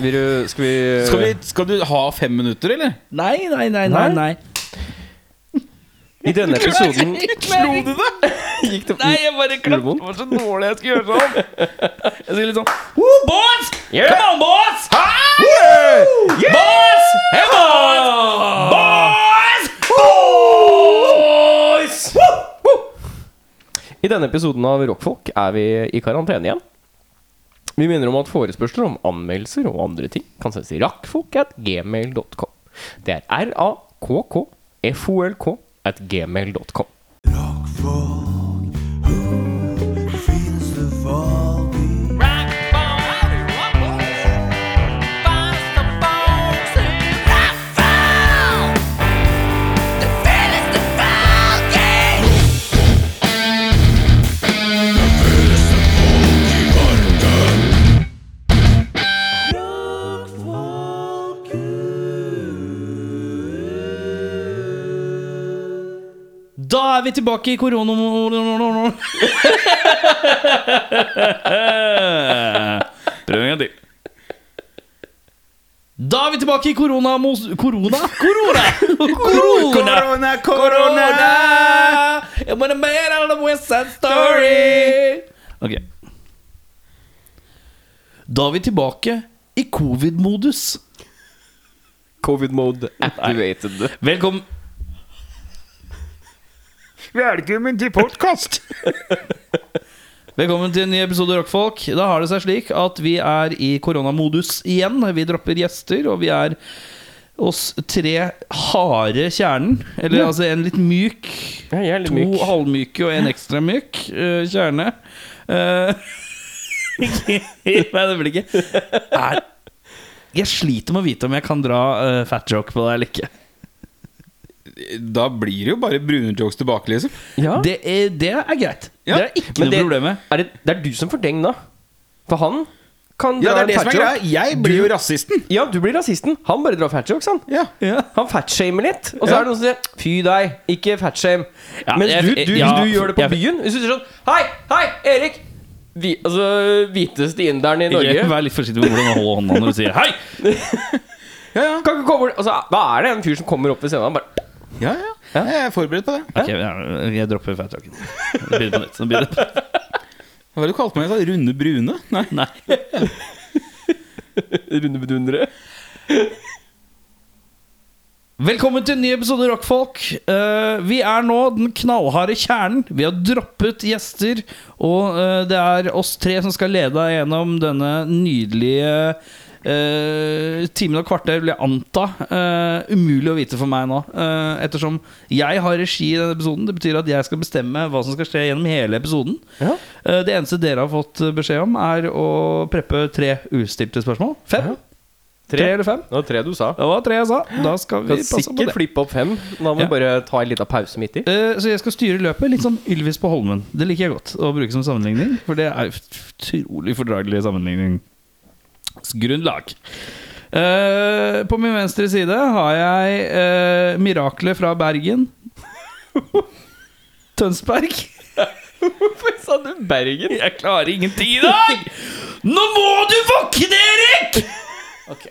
Vil du, skal vi Skal, vi, skal du ha fem minutter, eller? Nei, nei, nei, nei, nei. I denne episoden Slo du det? gikk det Nei, jeg bare klart det var så dårlig jeg skulle gjøre sånn. Jeg skulle litt sånn Woo, boys! Come on, boys! Boys! Hey, boys! Boys! Boys! I denne episoden av Rockfolk er vi i karantene igjen. Vi minner om at forespørsler om anmeldelser og andre ting kan sendes i rakkfolk.gmail.com. Det er r-a-k-k-f-o-l-k at gmail.com. Da er vi tilbake i korona... Prøv en gang til. Da er vi tilbake i korona... Korona? Korona! Korona! Korona, gonna man out of the West Side Story Ok Da er vi tilbake i covid-modus Covid-mode activated. Velkommen Velkommen til podkast! Velkommen til en ny episode Rockfolk. Da har det seg slik at vi er i koronamodus igjen. Vi dropper gjester, og vi er oss tre harde kjernen. Eller altså en litt myk, Ja, jeg er litt to myk. halvmyke og en ekstra myk uh, kjerne. Uh, Nei, det blir ikke er, Jeg sliter med å vite om jeg kan dra uh, fat joke på deg eller ikke. Da blir det jo bare brune jokes tilbake, liksom. Ja. Det er, det er greit. Ja, Det er ikke Men noe det, problem med. er det, det er du som får deng, da. For han kan Ja, dra det er det som er greia. Jeg blir jo rasisten. Ja, du blir rasisten. Han bare drar fatjokes, han. Ja. Ja. Han fatshamer litt. Og så Ja. er det noen som sier 'fy deg', ikke fatshame. Ja, Mens jeg- du, du, ja, du gjør det på jeg- byen Hvis du sier sånn 'Hei, hei, Erik'. Vi, altså hviteste inderen i Norge. Jeg, Vær litt forsiktig med hvordan du holder hånda når du sier hei. Ja, ja. Kan ikke komme altså, Da er det en fyr som kommer opp ved scenen. og bare ja, ja. Jeg er forberedt på det. Ok, jeg, jeg dropper. Nå begynner på nytt. Begynner på nytt. Hva var det du kalte meg? Runde brune? Nei. Nei. Runde bedundere. Velkommen til en ny episode Rockfolk. Uh, vi er nå den knallharde kjernen. Vi har droppet gjester, og uh, det er oss tre som skal lede deg gjennom denne nydelige uh, timen og kvarter, vil jeg anta. Uh, umulig å vite for meg nå, Uh, ettersom jeg har regi i denne episoden. Det betyr at jeg skal bestemme hva som skal skje gjennom hele episoden. Ja. Uh, det eneste dere har fått beskjed om, er å preppe tre ustilte spørsmål. Fem? Tre eller fem? Det var tre du sa. Det var tre jeg sa. Da skal vi passe på sikkert det. flippe opp fem. Da må Ja. vi bare ta en liten pause midt i. Uh, så jeg skal styre løpet litt sånn Ylvis på Holmen. Det liker jeg godt å bruke som sammenligning. For det er utrolig fordragelig sammenligningsgrunnlag. Eh, på min venstre side har jeg uh, miraklet fra Bergen. Tønsberg. Hvorfor sa du Bergen? Jeg klarer ingenting i dag! Nå må du våkne, Erik! Ok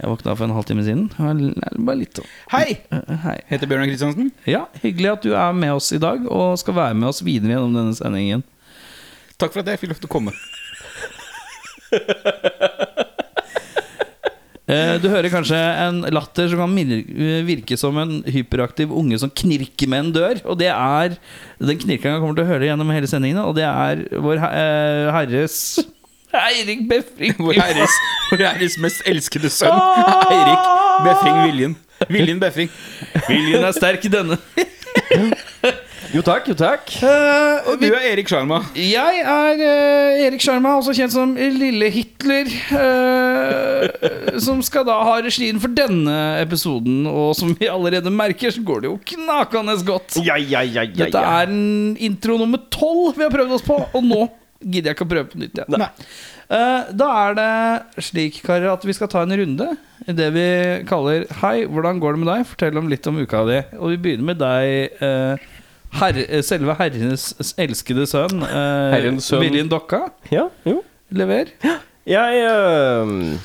Jeg våkna for en halvtime siden. Bare litt sånn Hei! eh, Hei. Heter Bjørnar Kristiansen. Ja, hyggelig at du er med oss i dag og skal være med oss videre gjennom denne sendingen. Takk for at jeg fikk lov til å komme. Eh, Du hører kanskje en latter som kan virke som en hyperaktiv unge som knirker med en dør. Og det er den knirkinga kommer til å høre gjennom hele sendingen, og det er vår eh, herres Eirik Befring. Vår herres, vår herres mest elskede sønn, Eirik Befring Viljen. Viljen Befring. Viljen er sterk i denne. Jo takk, jo takk. Og du er Erik Sjarma. Jeg er uh, Erik Sjarma, også kjent som Lille Hitler. Uh, som skal da ha regien for denne episoden. Og som vi allerede merker, så går det jo knakende godt. Ja, ja, ja, ja, Dette er en intro nummer tolv vi har prøvd oss på, og nå gidder jeg ikke å prøve på nytt igjen. Nei. Da er det slik, karer, at vi skal ta en runde i det vi kaller Hei, hvordan går det med deg? Fortell om litt om uka di. Og vi begynner med deg, herre, eh, selve herrenes elskede sønn. eh, Herrens sønn. Viljen Dokka. Ja, jo. Lever. Jeg øhm,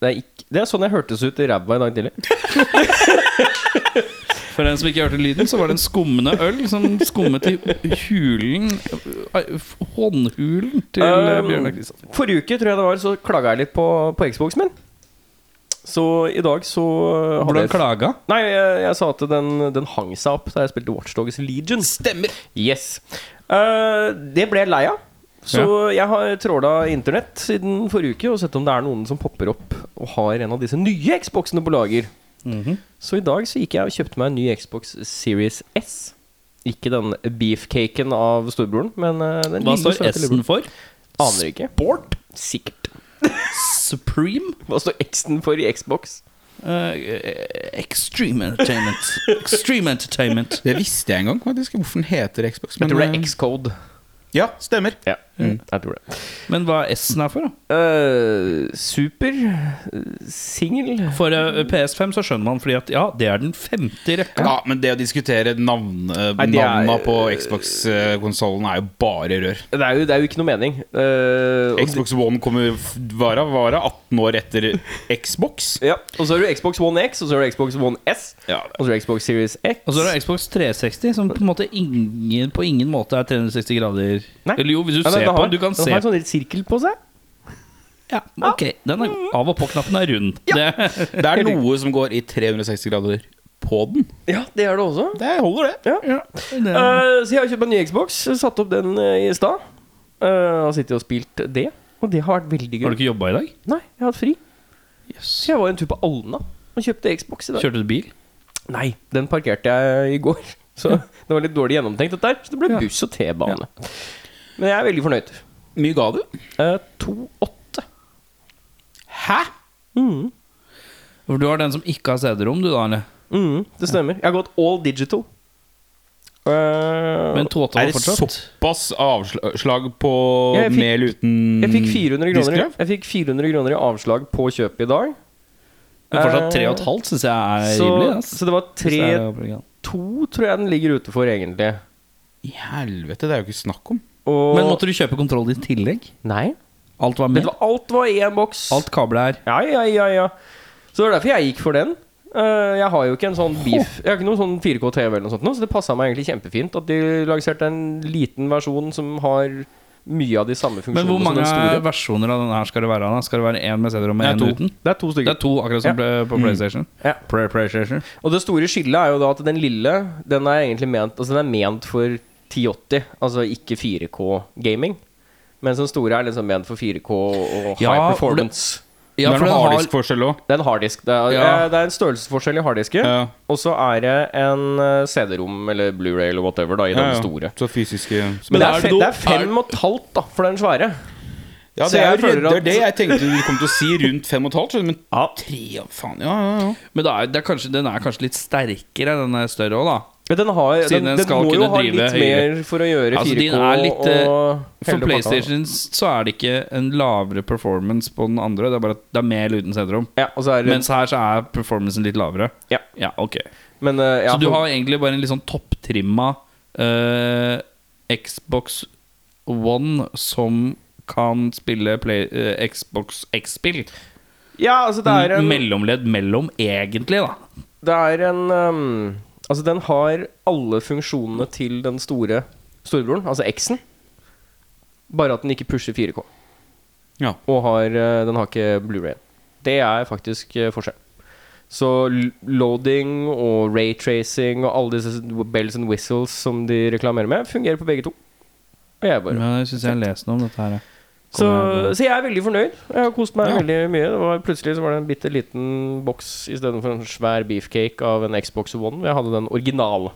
det, er ikke, det er sånn jeg hørtes ut i ræva i dag tidlig. For den som ikke hørte lyden, så var det en skummende øl som skummet i hulen eh, Håndhulen til eh, Um, Bjørnar Kristiansen. Forrige uke tror jeg det var, så klaga jeg litt på, på Xboxen min. Så i dag så hadde Hvordan klaga? Nei, jeg, jeg sa at den, den hang seg opp da jeg spilte Watchdogs Legion. Stemmer. Yes. uh, det ble jeg lei av. Så jeg har tråla internett siden forrige uke og sett om det er noen som popper opp og har en av disse nye Xboxene på lager. Mhm. Så i dag så gikk jeg og kjøpte meg en ny Xbox Series S. Ikke den beefcaken av storebroren, men eh, den Hva står S-en for? Aner ikke. Sport? Sikkert. Supreme? Hva står X-en for i Xbox? Eh, extreme Entertainment. Extreme Entertainment. Det visste jeg en gang, faktisk. Hvorfor den heter Xbox. Jeg tror det eh, er X-code. Ja, stemmer. Ja, jeg tror det. Men hva er S-en her for, da? Uh, super. eh, Singel. For uh, PS5 så skjønner man fordi at ja, det er den femte i rekka. Ja, men det å diskutere navn, uh, Nei, navna er- på Xbox-konsollen er jo bare rør. Det er jo, det er jo ikke noe mening. Eh, Xbox One kommer vara, vara 18 år etter Xbox. Ja, og så har du Xbox One X, og så har du Xbox One S, Ja, og så har du Xbox Series X. Og så har du Xbox 360, som på en måte ingen, på ingen måte er 360 grader. Nei. Eller jo, hvis du Nei, ser den på har. Du kan den se har en sånn litt sirkel på seg. Ja, ok. Den er, av og på-knappen er rund. Det, Det er noe som går i 360 grader på den. Ja, det er det også. Det holder, det. Ja. ja, det uh, så jeg har kjøpt meg en ny Xbox, satt opp den eh, i stad. Uh, og sittet og spilt det, og det har vært veldig Har du ikke jobba i dag? Nei, jeg har hatt fri. Så jeg var en tur på Alna og kjøpte Xbox i dag. Kjørte du bil? Nei, den parkerte jeg i går. Så det var litt dårlig gjennomtenkt, dette her. Så det ble buss og T-bane. Men jeg er veldig fornøyd. Mye ga du? Eh, 2,8. Hæ? Mm. For du har den som ikke har CD-rom, du da, eller? Mm, det stemmer. Jeg har gått all digital. Uh, Men 2,8 Er det såpass avslag på fikk- mel uten jeg fikk 400 kroner, jeg fikk 400 kroner i avslag på kjøpet i dag. Men fortsatt Eh, 3,5 syns jeg er Så, rimelig. ass. så det var Hvis det er 3-2, opplegget. tror jeg den ligger ute for, egentlig. I helvete, det er jo ikke snakk om. Og Men måtte du kjøpe kontroll i tillegg? Nei. Alt var med? hva, alt var i en boks. Alt kablet her. Ja, ja, ja, ja. Så det var derfor jeg gikk for den. Uh, jeg har jo ikke en sånn beef Jeg har ikke noen sånn 4K-TV eller noe sånt, nå, så det passa meg egentlig kjempefint at de lanserte en liten versjon som har mye av de samme funksjonene Men hvor mange versjoner av denne her skal det være? da? Skal det være én med CD-rom og én uten? Det er to stykker. Det er to, akkurat som Ja. på PlayStation. Ja. PlayStation. Og det store skillet er jo da at den lille Den er egentlig ment Altså den er ment for 1080, altså ikke 4K-gaming. Men den store er liksom ment for 4K og high ja, performance. Ja, det er for det er en harddisk-forskjell òg. Det er en harddisk. Det er, Ja. eh, det er en størrelsesforskjell i harddisken. Ja. Og så er det en eh, CD-rom eller Blu-ray eller whatever da i den store. Så fysiske Men det er det fe, det er fem og et halvt da for den svære. Ja, det er, jeg redd- det at- er det jeg tenkte du kom til å si, rundt fem og et halvt. Men Ja. tre faen, ja, ja, ja. Men det er, det er kanskje, den er kanskje litt sterkere, den er større òg, da. Men den, har, den, den den må jo ha litt høyere. mer for å gjøre 4K Altså, din er litt, eh, og For. PlayStation så er det ikke en lavere performance på den andre. Det er bare at det er mer uten CD-rom. Ja, det Mens her så er performancen litt lavere. Ja. Ja, ok Men uh, ja, Så du har egentlig bare en litt sånn topptrimma uh, Xbox One som kan spille play, uh, Xbox X-spill. Ja, altså det er en Mellomledd mellom, egentlig, da. Det er en um, Altså, den har alle funksjonene til den store storebroren, altså X-en. Bare at den ikke pusher 4K. Ja. Og har, eh, den har ikke Blu-ray. Det er faktisk eh, forskjell. Så loading og raytracing og alle disse bells and whistles som de reklamerer med, fungerer på begge to. Og jeg bare Men jeg syns jeg har lest noe om dette her. Så, så jeg er veldig fornøyd. Jeg har kost meg Ja. veldig mye. Det var, plutselig så var det en bitte liten boks istedenfor en svær beefcake av en Xbox One. Jeg hadde den originale.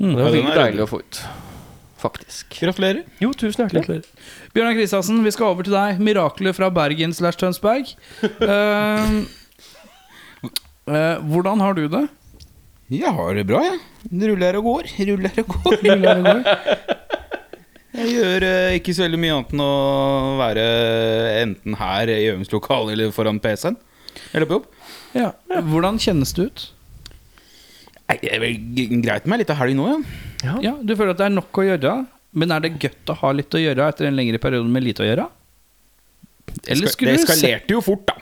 Mm. Det var veldig deilig å få ut. Faktisk. Gratulerer. Jo, tusen hjertelig. Bjørnar Kristiansen, vi skal over til deg. Miraklet fra Bergen slash Tønsberg. uh, uh, hvordan har du det? Jeg har det bra, jeg. Ja. Ruller og går, ruller og går. Jeg gjør eh, ikke så veldig mye annet enn å være enten her i øvingslokalet eller foran PC-en. Eller på jobb. Ja. Hvordan kjennes det ut? Nei, Det er vel g- greit med litt av helg nå, ja. Ja, Du føler at det er nok å gjøre, men er det godt å ha litt å gjøre etter en lengre periode med lite å gjøre? Eller skulle det du se eskalerte jo fort, da.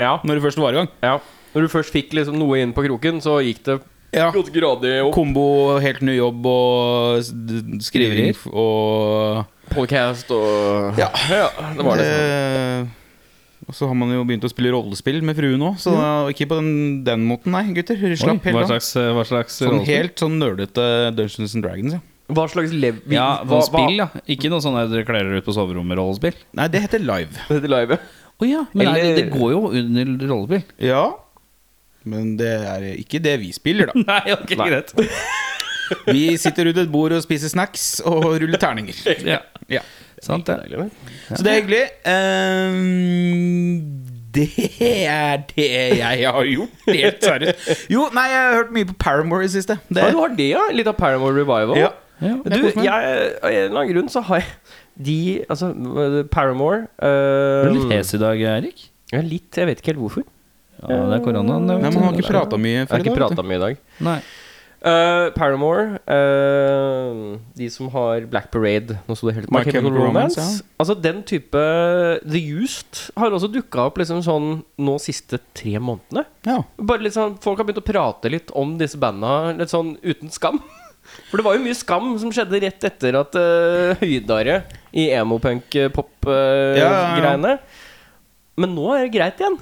Ja, Når det først var i gang. ja. Når du først fikk liksom noe inn på kroken, så gikk det Ja. Gått gradig opp. Kombo, helt ny jobb og skriving og Podcast og Ja. det var det. Eh, Og så har man jo begynt å spille rollespill med fruen òg, så ikke på den, den måten, nei, gutter. Oi, Slapp helt hva av. slags, hva slags Sånn rollespill? helt sånn nerdete Dungeons and Dragons, ja. Hva slags lev... vi- Ja, hva- hva, spill, ja. Ikke noe sånn der dere kler dere ut på soverommet-rollespill. Nei, det heter live. Hva heter live? Å ja, men nei, Eller- det går jo under rollespill. Ja, men det er ikke det vi spiller, da. Nei, ok, greit. Vi sitter rundt et bord og spiser snacks og ruller terninger. Ja, Ja. sant det. Ja. Så det er hyggelig. Um, det er det jeg har gjort, helt seriøst. Jo, nei, jeg har hørt mye på Paramore i det siste. Det, Ja, du har det, ja? Litt av Paramore Revival? ja. Ja. Du, Jeg av en eller annen grunn så har jeg de Altså, Paramore Er uh, du litt hes i dag, Erik? Ja, litt. Jeg vet ikke helt hvorfor. Ja, det er koronaen. Nei, han har ikke prata mye Jeg før har i ikke dag. vet prata du. mye i dag. Nei. Uh, Paramore, uh, de som har Black Parade Nå sto det helt My Chemical Romance. Altså Den type The Used har også dukka opp liksom sånn nå siste tre månedene. Ja. Bare litt sånn Folk har begynt å prate litt om disse banda litt sånn uten skam. For det var jo mye skam som skjedde rett etter at uh, høydare i Ja, ja, ja. emopunk-pop-greiene. Men nå er det greit igjen.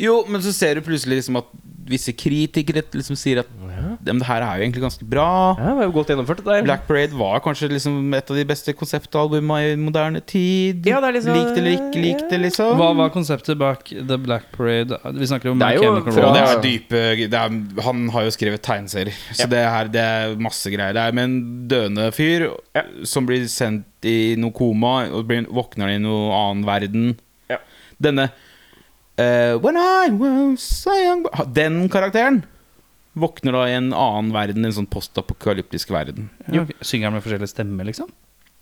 Jo, men så ser du plutselig liksom at visse kritikere liksom sier at Ja, "Ja, det her er jo egentlig ganske bra. det var jo godt gjennomført. Det der. Black Parade var kanskje liksom et av de beste konseptalbumene i moderne tid. Ja, det er liksom- Likt eller ikke likt det, liksom. Hva var konseptet bak The Black Parade? Vi snakker om Det er jo fra- det er dype det er, Han har jo skrevet tegneserier, så Ja. det, her, det er masse greier. Det er med en døende fyr Ja. som blir sendt i noe koma, og blir, våkner i noe annen verden. Ja. Denne eh, When I was a young boy Den karakteren våkner da i en annen verden, en sånn postapokalyptisk verden. Ja, okay. Synger han med forskjellige stemmer, liksom?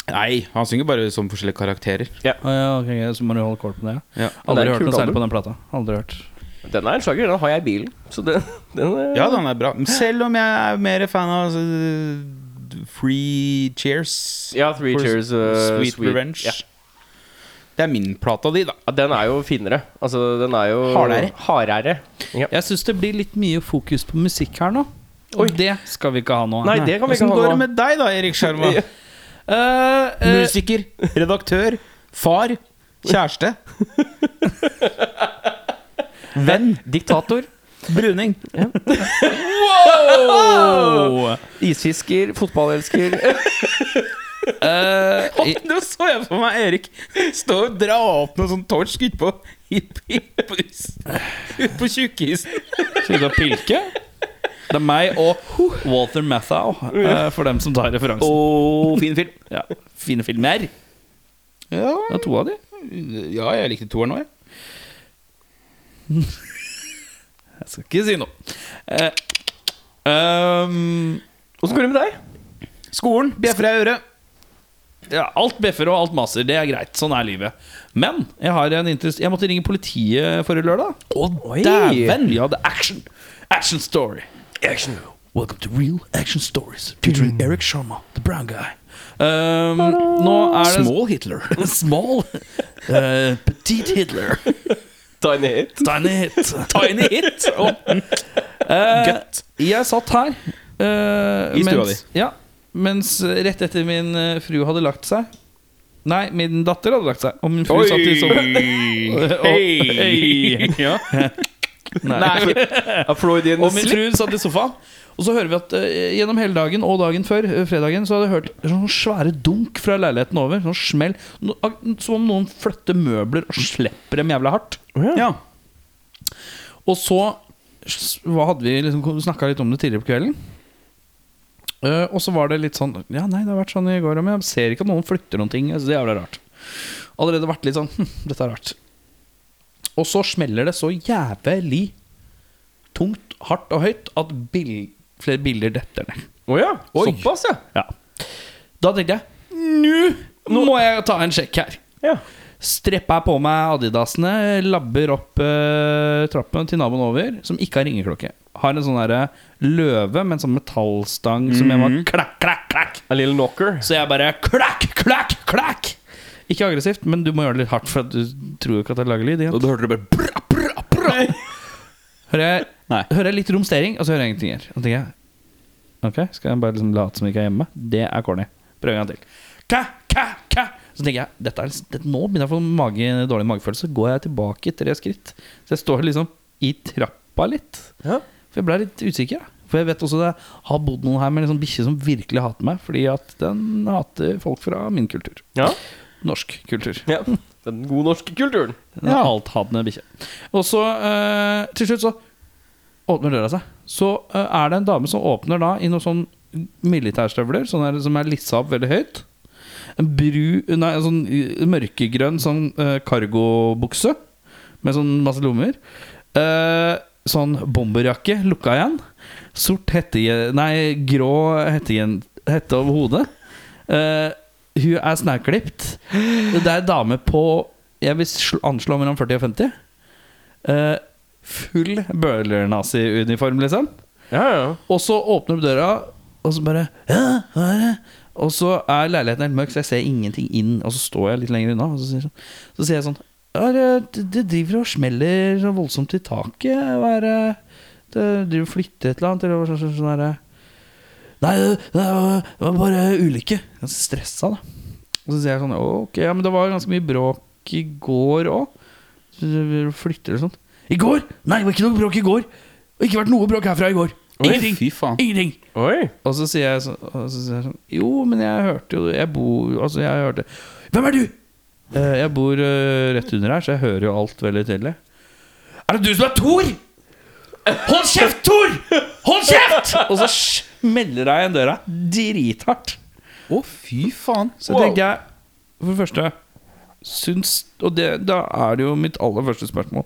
Nei, han synger bare som forskjellige karakterer. Ja, ok, ok, Så må du holde kål på det? Ja. Ja. det Aldri er hørt noe særlig på den plata. Aldri hørt Den er en slager. Den har jeg i bilen. Så den, den er, Ja, den er bra. Selv om jeg er mer fan av Free Cheers. Ja, Three Cheers uh, Sweet, Revenge. Ja. Det er min plata de, da. Ja, den er jo finere. Altså, den er jo Hardere. Hardere. Ja. Jeg syns det blir litt mye fokus på musikk her nå. Og Oi. det skal vi ikke ha nå. Nei, det kan vi ikke ha går nå. det med deg, da, Erik Skjerma? Ja. Eh, eh, Musiker, redaktør, far, kjæreste. Venn. Diktator. Bruning. wow! Isfisker. Fotballelsker. Eh, i- Nå så jeg for meg Erik stå og dra opp noe sånn torsk utpå Ut på tjukkisen. Slutt å pilke. Det er meg og Walter Matthau, uh, for dem som tar referansen. Oh, fin film. Ja, Fine filmer. Ja, Det er to av de. ja jeg likte toeren òg, jeg. Jeg skal ikke si noe. Eh, Åssen går det med deg? Skolen. Bjeffer i øret. Ja, alt beffer og alt maser. Det er greit. Sånn er livet. Men jeg har en interest Jeg måtte ringe politiet forrige lørdag. Oi. dæven! Vi det er action. Action story. Action. Welcome to Real Action Stories featuring Eric Sharma, the brown guy. Um, nå er det Small Hitler. Small. Uh, petite Hitler. Tiny hit. Tiny hit. Tiny hit. Oh. Uh, jeg satt her uh, I stua di. ja, mens rett etter min eh, fru hadde lagt seg Nei, min datter hadde lagt seg. Og min fru satt i sofaen. Hei. Ja. Nei. Nei. Freudian Og min slip. fru satt i sofaen. Og så hører vi at uh, gjennom hele dagen og dagen før, uh, fredagen, så hadde jeg hørt sånne svære dunk fra leiligheten over. Sånn smell. No, som om noen flytter møbler og slipper dem jævla hardt. ja. Og så hva hadde vi liksom snakka litt om det tidligere på kvelden. Eh, og så var det litt sånn Ja, nei, det har vært sånn i går, men jeg ser ikke at noen flytter noen ting. Altså, det er jævla rart. Allerede vært litt sånn hm, Dette er rart. Og så smeller det så jævlig tungt, hardt og høyt at bil, flere bilder detter ned. Å ja. Oi. Såpass, ja. Ja. Da tenkte jeg Nå må jeg ta en sjekk her. ja. Strepper jeg på meg adidasene, labber opp uh, trappen til naboen over, som ikke har ringeklokke. Har en sånn derre løve med en sånn metallstang som jeg var klakk, klakk, klakk. A little knocker. Så jeg bare klakk, klakk, klakk Ikke aggressivt, men du må gjøre det litt hardt, for at du tror jo ikke at det lager lyd. Igjen. Og du hørte det bare bra, bra, bra. Hører jeg, hører jeg litt romstering, og så hører jeg ingenting her. Og tenker jeg Ok, skal jeg bare liksom late som jeg ikke er hjemme? Det er corny. Prøv en gang til. Ka, ka, ka. Så tenker jeg dette er, dette, Nå begynner jeg å få mage, dårlig magefølelse. Går jeg tilbake tre skritt. Så jeg står liksom i trappa litt. Ja. For jeg ble litt usikker. For jeg vet også det har bodd noen her med en sånn bikkje som virkelig hater meg, fordi at den hater folk fra min kultur. Ja. Norsk kultur. ja. Den gode norske kulturen. Den ja. althatende bikkje. Og så, eh, til slutt, så åpner døra seg. Så eh, er det en dame som åpner da i noen sånn militærstøvler sånn her, som er lissa opp veldig høyt. En bru, nei, en sånn eh, mørkegrønn sånn uh, cargobukse med sånn masse lommer. Eh, sånn bomberjakke lukka igjen. Sort hette... Nei, grå hette, hette over hodet. Uh, hun er snærklipt. Det er en dame på Jeg vil anslå mellom 40 og 50. Uh, full bøler-nazi-uniform, liksom. Ja, ja. Og så åpner du døra, og så bare ja, hva er det? Og så er leiligheten helt mørk, så jeg ser ingenting inn. Og så står jeg litt lenger unna, og så sier, sånn, så sier jeg sånn det, det driver og smeller så voldsomt i taket. Hva er det driver og flytter et eller annet? Eller sånn, sånn, sånn der, Nei, det, det var bare ulykke. Ganske stressa, da. Og så sier jeg sånn Ok, ja, men det var ganske mye bråk i går òg. Flytter det sånn. I går? Nei, det var ikke noe bråk i går. Det har ikke vært noe bråk herfra i går. Ingenting. Fy faen. Ingenting. Oi. Og så sier jeg sånn, og så Jo, men jeg hørte jo Jeg bor Altså, jeg hørte Hvem er du? «Eh, jeg bor eh, rett under her, så jeg hører jo alt veldig tydelig. Er det du som er Thor? Hold kjeft, Thor! Hold kjeft! Og så smeller jeg igjen døra drithardt. Å, fy faen. Så tenker jeg For det første Syns Og det, da er det jo mitt aller første spørsmål.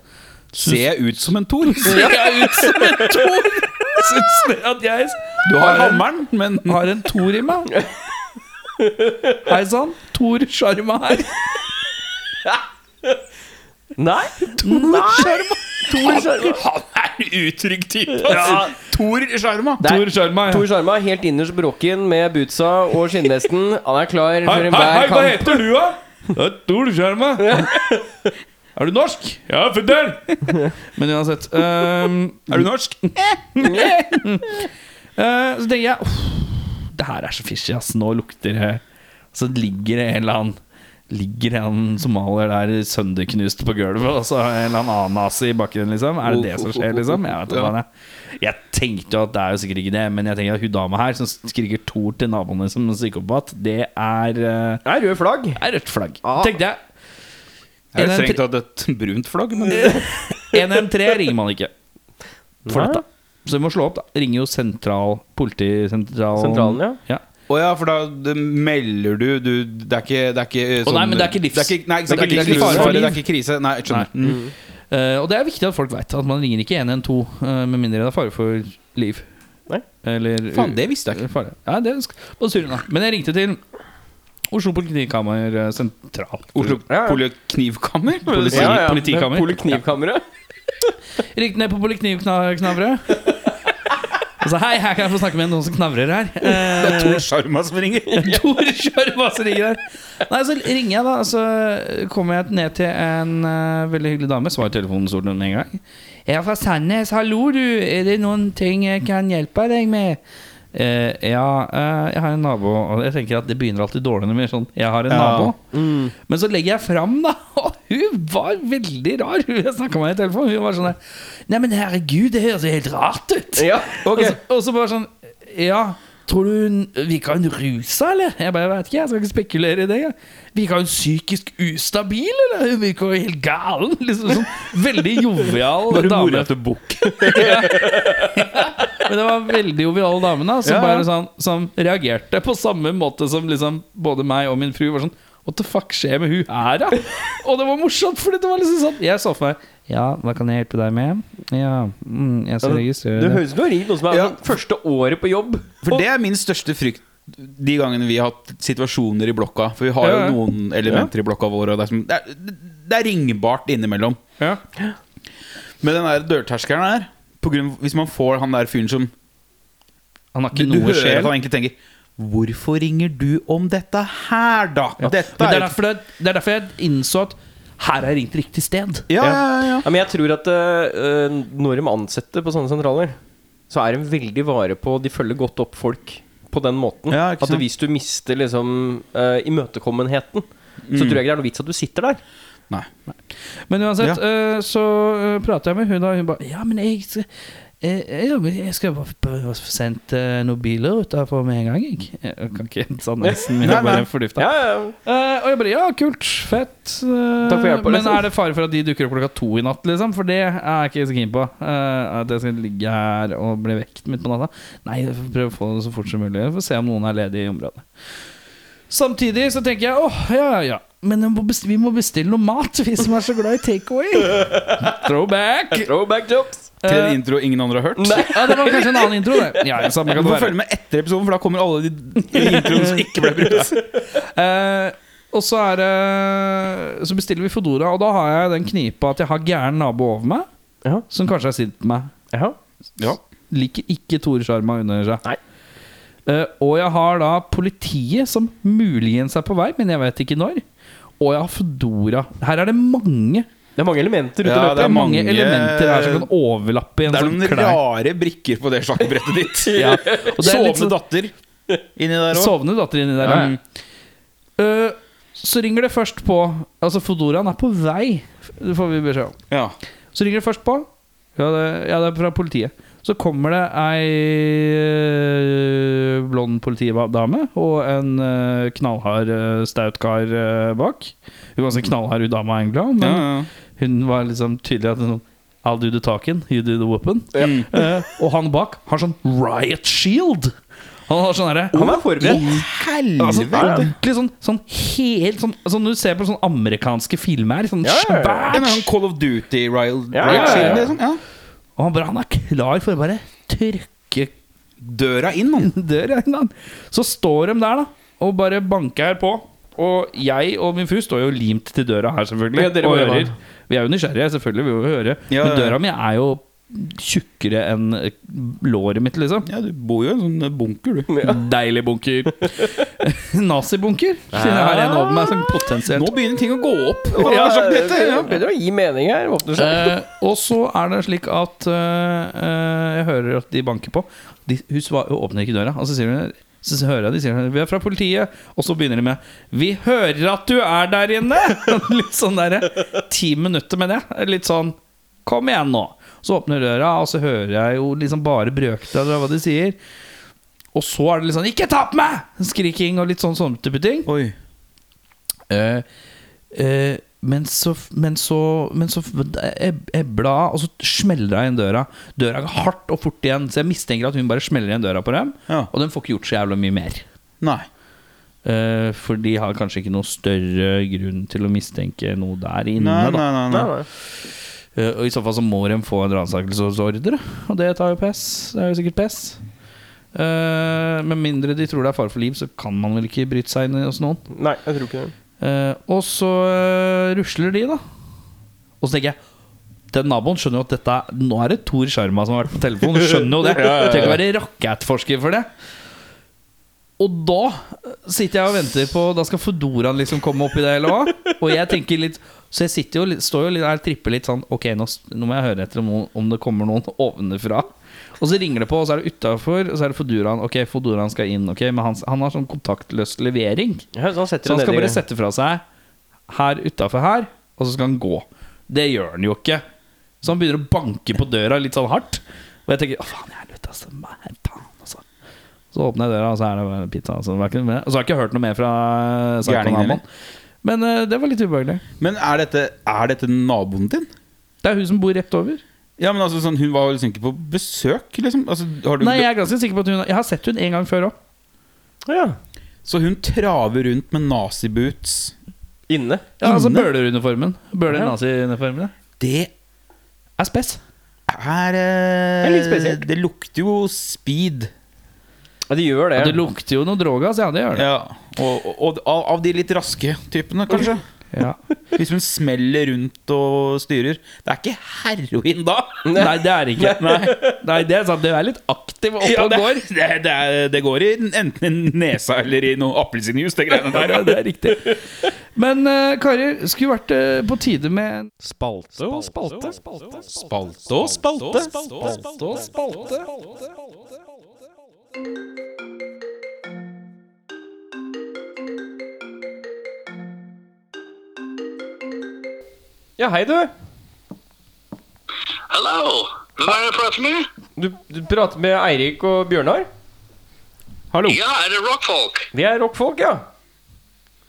Ser jeg ut som en Thor? Ser jeg ut som en Thor? Syns det at jeg Du har hammeren, men har en Thor i meg? Hei sann, Thor Sjarma her. Nei. Sjarma. Tor Sjarma. Han er en utrygg type. Altså. Tor Sjarma. Tor Sjarma, ja. Tor Sjarma helt innerst bråken med bootsa og skinnvesten. Han er klar Hei, for enhver kamp. hei, hva heter du, da? Det er Tor Sjarma. Er du norsk? Ja, fødder. Men uansett um, Er du norsk? uh, Så tenker jeg "Uff, Det her er så fishy, ass. Nå lukter det Så ligger det en eller annen Ligger en somalier der sønderknust på gulvet, og så en eller annen nazi i bakgrunnen, liksom? Er det det som skjer, liksom? Jeg, vet ikke, det er. jeg tenkte jo at det er jo sikkert ikke det, men jeg tenker at hun dama her som skriker Tor til naboene som en psykopat, det er eh, Det er rød flagg. er rødt flagg. Ja. Tenkte jeg. Jeg hadde trengt å ha et brunt flagg? Men 113 ringer man ikke for Nei. dette. Så vi må slå opp, da. Ringer jo sentral politisentral Sentralen, ja. ja. Å ja, for da det melder du, du Det er ikke, det er ikke sånn nei, men det er ikke livs- Det er ikke, nei, ikke, sant, det er er ikke ikke fare livsfarlig, det er ikke krise. Nei, jeg skjønner. Mm. Uh, og det er viktig at folk vet at man ringer ikke 112 uh, med mindre det er fare for liv. Nei. Eller Faen, det visste jeg ikke. Fare. Ja, det skal bare. Men jeg ringte til Oslo politikammer eh, sentral. Oslo Ja, ja. Politi- politikammer. Poliknivkammeret. Ringte ned på Poliknivknavret. Sa hei, her kan jeg få snakke med noen som knavrer her. Det er Eh, Tor Sjarma som ringer. Tor Sjarma som ringer her. Nei, så ringer jeg, da. Så kommer jeg ned til en uh, veldig hyggelig dame. Svarer telefonen stort med en gang. Jeg er fra Sandnes. Hallo, du. Er det noen ting jeg kan hjelpe deg med? Eh, ja, eh, jeg har en nabo Og jeg tenker at det begynner alltid dårlig når vi er sånn Jeg har en Ja. nabo. Mm. Men så legger jeg fram, da. Og hun var veldig rar. Hun jeg snakka med i telefonen. Hun var sånn der Nei, men herregud, det høres jo helt rart ut. Ja. Og, så, og så bare sånn Ja, tror du hun virka hun rusa, eller? Jeg bare vet ikke, jeg skal ikke spekulere i det. Virka hun psykisk ustabil, eller? Hun virka jo helt galen. Liksom sånn Veldig jovial dame. mora til Bukk? Men det var veldig jovial dame da som, Ja, ja. bare sånn, som reagerte på samme måte som liksom både meg og min fru var sånn What the fuck skjer med hun her, da? Og det var morsomt, for det var liksom sånn Jeg så for meg Ja, hva kan jeg hjelpe deg med? Ja, mm, jeg skal Det registrere høres ut som du har ringt noen som er Ja. første året på jobb. For det er min største frykt de gangene vi har hatt situasjoner i blokka. For vi har Ja, jo noen elementer i blokka vår, og det er, som, det er, det er ringbart innimellom. Ja. Men den der dørterskelen her på grunn, Hvis man får han der fyren som Han har Du, ikke du noe hører at sjel. han egentlig tenker Hvorfor ringer du om dette her, da? Dette Men det, er er derfor det, det er derfor jeg innså at her har jeg ringt riktig sted. Ja, ja, ja. Ja, men jeg tror at uh, når de ansetter på sånne sentraler, så er de veldig vare på De følger godt opp folk på den måten. Ja, at hvis du mister liksom uh, imøtekommenheten, så tror jeg ikke det er noe vits at du sitter der. Nei. Men uansett, Ja. uh, så uh, prater jeg med hun, og hun bare Ja, men jeg skal eh, jeg skal bare bare få sendt eh, noen biler utenfor med en gang, jeg. Jeg kan ikke sannheten min. Bare fordufta. Ja, ja. Eh, og jeg bare Ja, kult. Fett. Uh, Takk for hjelpa, men liksom. er det fare for at de dukker opp klokka to i natt, liksom? For det er jeg ikke så keen på. Uh, at jeg skal ligge her og bli vekt midt på natta. Nei, jeg får prøve å få det så fort som mulig. Jeg får se om noen er ledig i området. Samtidig så tenker jeg åh, ja, ja, ja. Men vi må bestille, vi må bestille noe mat, vi som er så glad i takeaway. Throwback. Throwback jokes. Til en intro ingen andre har hørt. Nei. ja, det var kanskje en annen intro, det. Ja, samme Du kan det får være. følge med etter episoden, for da kommer alle de introene som ikke ble brukt. Eh, og så er det Så bestiller vi Fodora, og da har jeg den knipa at jeg har gæren nabo over meg, Ja. som kanskje er sint på meg. Ja. Ja. Liker ikke Tore Sjarma under seg. Nei. Eh, og jeg har da politiet, som muligens er på vei, men jeg vet ikke når. Og jeg har Fodora. Her er det mange Det er mange elementer ute i Ja, løpet. Det er mange, mange- elementer her som kan overlappe i en Det er sånn noen rare brikker på det sjakkbrettet ditt. Ja. Og det er Sovende sånn- datter inni der òg. Sovende datter inni der. Ja. ja. Uh, så ringer det først på Altså, Fodoraen er på vei, det får vi beskjed om. Ja. Så ringer det først på. Ja, det, ja, det er fra politiet. Så kommer det ei øh, blond politidame og en øh, knallhard øh, staut kar bak. Hun var ganske knallhard, hun dama, egentlig. Men Ja, ja. hun var liksom tydelig at sånn I'll do the talking, you do the whooping. Ja. Uh, og han bak har sånn riot shield. Han har sånn herre Han er forberedt. Altså, ordentlig sånn, sånn helt sånn Sånn du ser på sånne amerikanske filmer. Sånn Ja, ja, ja. svært En sånn Call of Duty Riot Ja, ja, ja, ja. Og han, bare, han er klar for å bare trykke Døra inn, han. døra inn. han. Så står de der da og bare banker på. Og jeg og min fru står jo limt til døra her, selvfølgelig. Ja, og hører. Vi er jo nysgjerrige, selvfølgelig. Vi vil jo høre. Ja, ja, Men døra mi er jo tjukkere enn låret mitt, liksom. Ja, du bor jo i en sånn bunker, du. Deilig bunker. Nazibunker. Siden jeg har en over meg som potensielt Nå begynner ting å gå opp. Ja, Ja, det dette, ja. begynner å gi mening her. åpner seg. Eh, og så er det slik at eh, eh, jeg hører at de banker på. De, hun svar, hun åpner ikke døra. Og så sier hun så hører jeg de sier Vi er fra politiet. Og så begynner de med Vi hører at du er der inne! Litt sånn derre Ti minutter med det. Litt sånn Kom igjen nå. Så åpner døra, og så hører jeg jo liksom bare brøkdeler av hva de sier. Og så er det litt sånn 'Ikke ta på meg!' Skriking og litt sånn sånn type ting. Oi. Eh, eh, men så, men så, men så eb- ebla Og så smeller hun igjen døra. Døra går hardt og fort igjen. Så jeg mistenker at hun bare smeller igjen døra på dem. Ja. Og den får ikke gjort så jævla mye mer. Nei. Eh, for de har kanskje ikke noe større grunn til å mistenke noe der inne. Nei, da. nei, nei, Nei, og i så fall så må de få en ransakelsesordre, og det tar jo pes. Det er jo sikkert pes. Uh, med mindre de tror det er fare for liv, så kan man vel ikke bryte seg inn hos noen. Nei, jeg tror ikke det. uh, og så uh, rusler de, da. Og så tenker jeg Den naboen skjønner jo at dette er- Nå er det Tor Sjarma som har vært på telefonen. Skjønner jo det. Ja, ja, ja. Tenk å være rakettforsker for det. Og da sitter jeg og venter på Da skal Fodoraen liksom komme opp i det, eller hva? Og jeg tenker litt Så jeg sitter jo, står jo og tripper litt sånn Ok, nå, nå må jeg høre etter om, om det kommer noen ovenfra. Og så ringer det på, og så er det utafor, og så er det Foduran. Ok, Foduran skal inn. Ok, Men han, han har sånn kontaktløs levering. Ja, så han Så han skal bare sette fra seg her utafor her, og så skal han gå. Det gjør han jo ikke. Så han begynner å banke på døra litt sånn hardt. Og jeg tenker å faen jeg helvete, altså. Hva er faen, altså. Så åpner jeg døra, og så er det pizza. Så, det var ikke noe mer. og så har jeg ikke hørt noe mer fra Gærningen, Sarkonamon. Men eh, det var litt ubehagelig. Men er dette, er dette naboen din? Det er hun som bor rett over. Ja, men altså sånn, Hun var liksom ikke på besøk? liksom altså, har du, Nei, jeg er ganske sikker på at hun Jeg har sett hun en gang før òg. Ja. Så hun traver rundt med naziboots? Inne. Ja, altså Inne? Bøhler-uniformen. Ja. Bøhler-nazi-uniformen. Det Er spes. er eh, er litt spesielt. Det lukter jo speed. Ja, de gjør det. Ja, det lukter jo noe drogas, ja, det gjør det. Ja, Og, og, og av, de litt raske typene, kanskje. Ja. Hvis hun smeller rundt og styrer. Det er ikke heroin da! Nei, det er ikke. Nei, Nei det er sant. Det er litt aktiv oppe Ja, og det, går. det, det, er, det går i enten i nesa eller i noe appelsinjuice, det greiene der. Ja, det er riktig. Men uh, karer, skulle vært uh, på tide med Spalte og spalte. Spalte og spalte. Spalte og spalte. Ja, hei, du. Hallo, hvem er det jeg prater med? du. Du prater med Eirik og Bjørnar. Hallo. Ja, er det rockfolk? Vi er rockfolk, ja.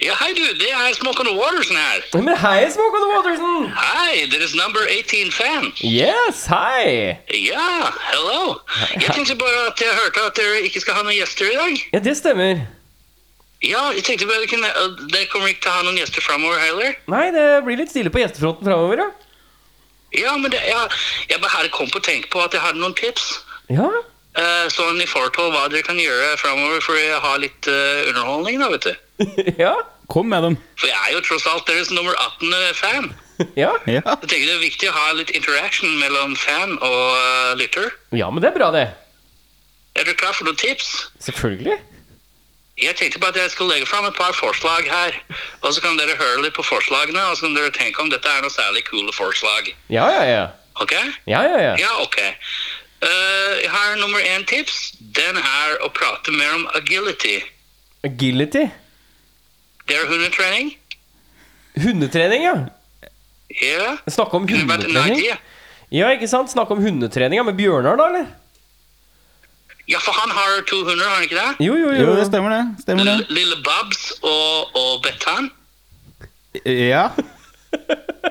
Ja, hei du, det er Smoke on the Watersen her. Men hei, Smoke on the Waterson! Hei, deres number 18 fan. Yes, hei! Ja, hello. Jeg tenkte bare at jeg hørte at dere ikke skal ha noen gjester i dag. Ja, det stemmer. Ja, jeg tenkte bare kunne, uh, dere kommer ikke til å ha noen gjester fremover heller. Nei, det blir litt stille på gjestefronten framover, ja. Ja, men det, jeg, jeg bare hadde kom på å tenke på at jeg hadde noen tips. Ja, Uh, sånn i forhold til hva dere kan gjøre fremover for å ha litt uh, underholdning da, vet du. ja, Kom med dem. For jeg er jo tross alt deres nummer 18 fan. ja. Ja. Jeg tenker det er viktig å ha litt interaction mellom fan og uh, lytter. Ja, men det er bra, det. Er du klar for noen tips? Selvfølgelig. Jeg tenkte på at jeg skulle legge fram et par forslag her. Og så kan dere høre litt på forslagene, og så kan dere tenke om dette er noe særlig kule forslag. Ja, ja, ja. Ok? Ja, ja, ja. Ja, ok. Uh, jeg har nummer én tips. Den er å prate mer om agility. Agility. Det er hundetrening. Hundetrening, ja. Ja. Snakke om hundetrening. Ja, ikke sant? Snakke om hundetreninga med Bjørnar, da, eller? Ja, for han har to hunder, har han ikke det? Jo, jo, jo. Jo, det stemmer det. Stemmer det. Lille Babs og, og Bettan. Ja.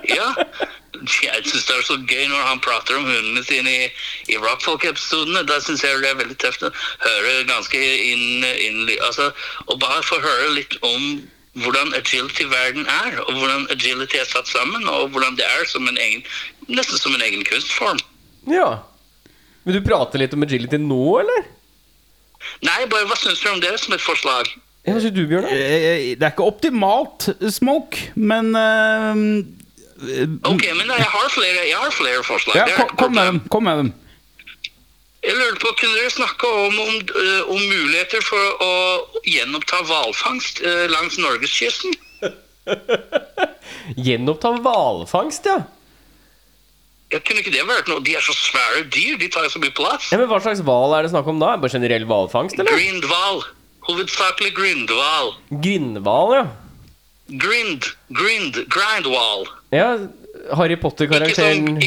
Ja. Jeg syns det er så gøy når han prater om hundene sine i, i Rockfolk-episodene. Da syns jeg det er veldig tøft å høre ganske inn, inn altså, Og bare få høre litt om hvordan agility-verden er, og hvordan agility er satt sammen, og hvordan det er som en egen, nesten som en egen kunstform. Ja. Vil du prate litt om agility nå, eller? Nei, bare hva syns dere om det som et forslag? Hva syns du, Bjørnar? Eh, Det er ikke optimalt smoke, men uh, Ok, men jeg har flere, jeg har flere forslag. Ja, kom, kom med dem. Kom med dem. Jeg lurte på, Kunne dere snakke om, om, om muligheter for å gjenoppta hvalfangst langs norgeskysten? Gjenoppta hvalfangst, ja. Jeg kunne ikke det vært noe? De er så svære dyr, de tar jo så mye plass. ja. Men hva slags hval er det snakk om da? Bare generell hvalfangst, eller? Grindhval. Hovedsakelig grindhval. Grindhval, ja. Grind, grind, Grindwall. Ja, Harry Potter-karakteren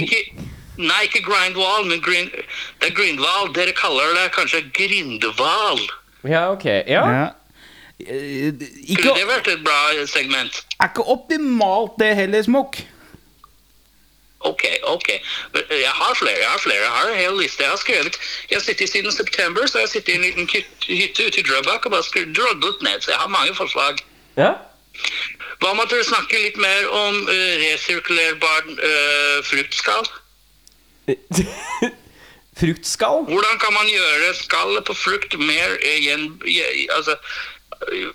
nei, ikke grindwall, men grind, det er grindhval. Dere kaller det kanskje grindhval. Ja, ok. Ja. Ja. Ikke, Kunne det vært et bra segment? er ikke optimalt det heller, smoke. Ok, ok. Jeg har flere. Jeg har flere. Jeg har en hel liste. Jeg har skrevet Jeg har sittet siden september, så jeg har sittet i en liten hytte ute i Drøbak og bare drodlet ned. Så jeg har mange forslag. ja. Hva om at dere snakker litt mer om uh, resirkulerbar uh, fruktskall? Fruktskall? Hvordan kan man gjøre skallet på frukt mer uh, gjen... je- Altså,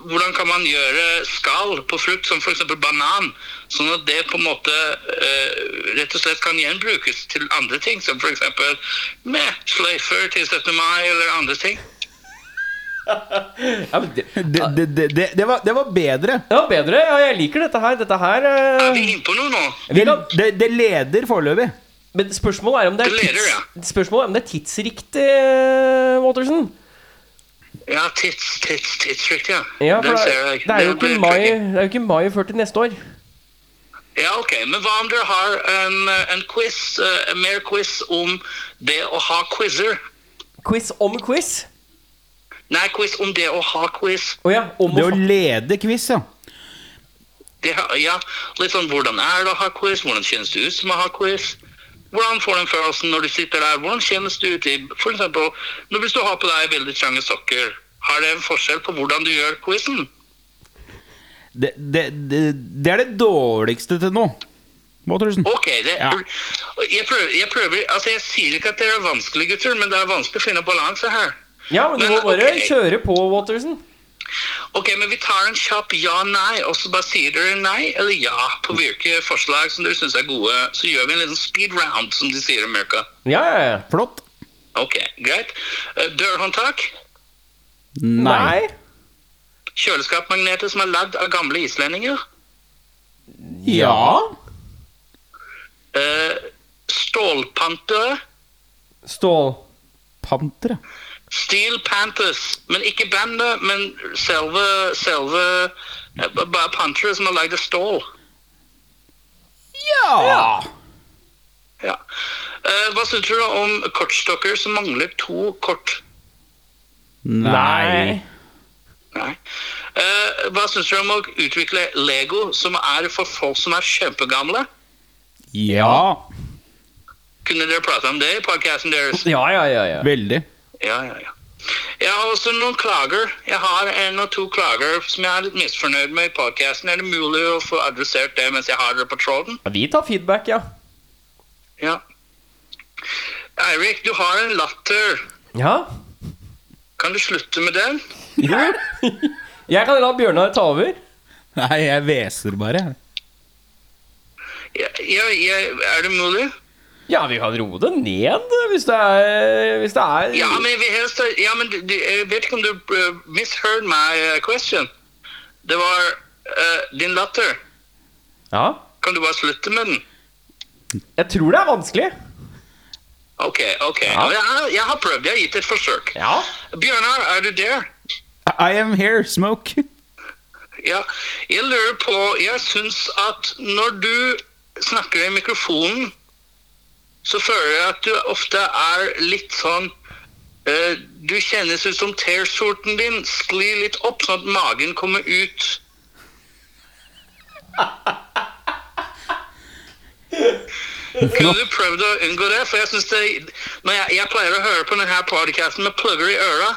hvordan kan man gjøre skall på frukt som f.eks. banan, sånn at det på en måte eh, rett og slett kan gjenbrukes til andre ting, som f.eks. med sløyfer til 17. mai eller andre ting? Ja, men det, Det, det, det, det, det, var, det var bedre. det var bedre. Ja, jeg liker dette her. Dette her Er eh, vi inne på noe nå? vi Det, det, det leder foreløpig. Men spørsmålet er om det er, Det leder, tids, spørsmålet er, om det er tidsriktig, Watterson. Waterson. Ja, tids, tids, tidsfrykt, ja. Ja, for Den det, ser jeg. det, er jo ikke mai, det er jo ikke mai før til neste år. Ja, ok. Men hva om dere har en, eh, en quiz, eh, mer quiz om det å ha quizer? Quiz om quiz. Nei, quiz om det å ha quiz. Oh, ja. Om Det å å lede quiz, ja. Det, ja, litt sånn hvordan er det å ha quiz? Hvordan kjennes det ut som å ha quiz? Hvordan får du den følelsen når du sitter der? Hvordan kjennes det ut i når hvis du har på deg veldig trange sokker, har det en forskjell på hvordan du gjør quizen? Det, det, det, det er det dårligste til nå. Waterson. Ok, det, Ja. jeg, prøver, jeg prøver Altså, jeg sier ikke at dere er vanskelige gutter, men det er vanskelig å finne balanse her. Ja, men du Men, må bare okay. kjøre på, Waterson. Ok, men vi tar en kjapp ja-nei, og så bare sier dere nei eller ja på hvilke forslag som dere syns er gode. Så gjør vi en liten speed round, som de sier i Amerika. Ja, ja, ja. Flott. Ok, greit. Eh, Dørhåndtak. Nei. Kjøleskapmagneter som er lagd av gamle islendinger. Ja. Stålpantere? stålpantere. Steel Panthers. Men ikke bandet, men selve, selve eh, Bare pantere som har lagd et stål. Ja. Ja. Eh, hva syns du om kortstokker som mangler to kort? Nei. Nei. Eh, hva syns du om å utvikle Lego som er for folk som er kjempegamle? Ja. Kunne dere prate om det i podkasten deres? Ja, ja, ja. ja. Veldig. Ja, ja, ja. Jeg har også noen klager. Jeg har en og to klager som jeg er litt misfornøyd med i podcasten. Er det mulig å få adressert det mens jeg har dere på tråden? Ja, Vi tar feedback, ja. Ja. Eirik, du har en latter. Ja. Kan du slutte med den? Jo. Jeg kan la Bjørnar ta over. Nei, jeg hveser bare. Ja, ja, ja, er det mulig? Ja, vi kan roe det ned hvis det er Hvis det er Ja, men vi helst Ja, men du, du, jeg vet ikke om du uh, misheard my question. Det var uh, din latter. Ja. Kan du bare slutte med den? Jeg tror det er vanskelig. Ok, ok. Ja. Jeg, har- jeg har prøvd. Jeg har gitt et forsøk. Ja. Bjørnar, er du der? I am here, smoke. Ja, jeg lurer på Jeg syns at når du snakker i mikrofonen, så føler jeg at du ofte er litt sånn uh, Du kjennes ut som T-skjorten din sklir litt opp, sånn at magen kommer ut. Kunne du prøvd å unngå det? For jeg synes det jeg, jeg pleier å høre på denne podcasten med plugger i øra.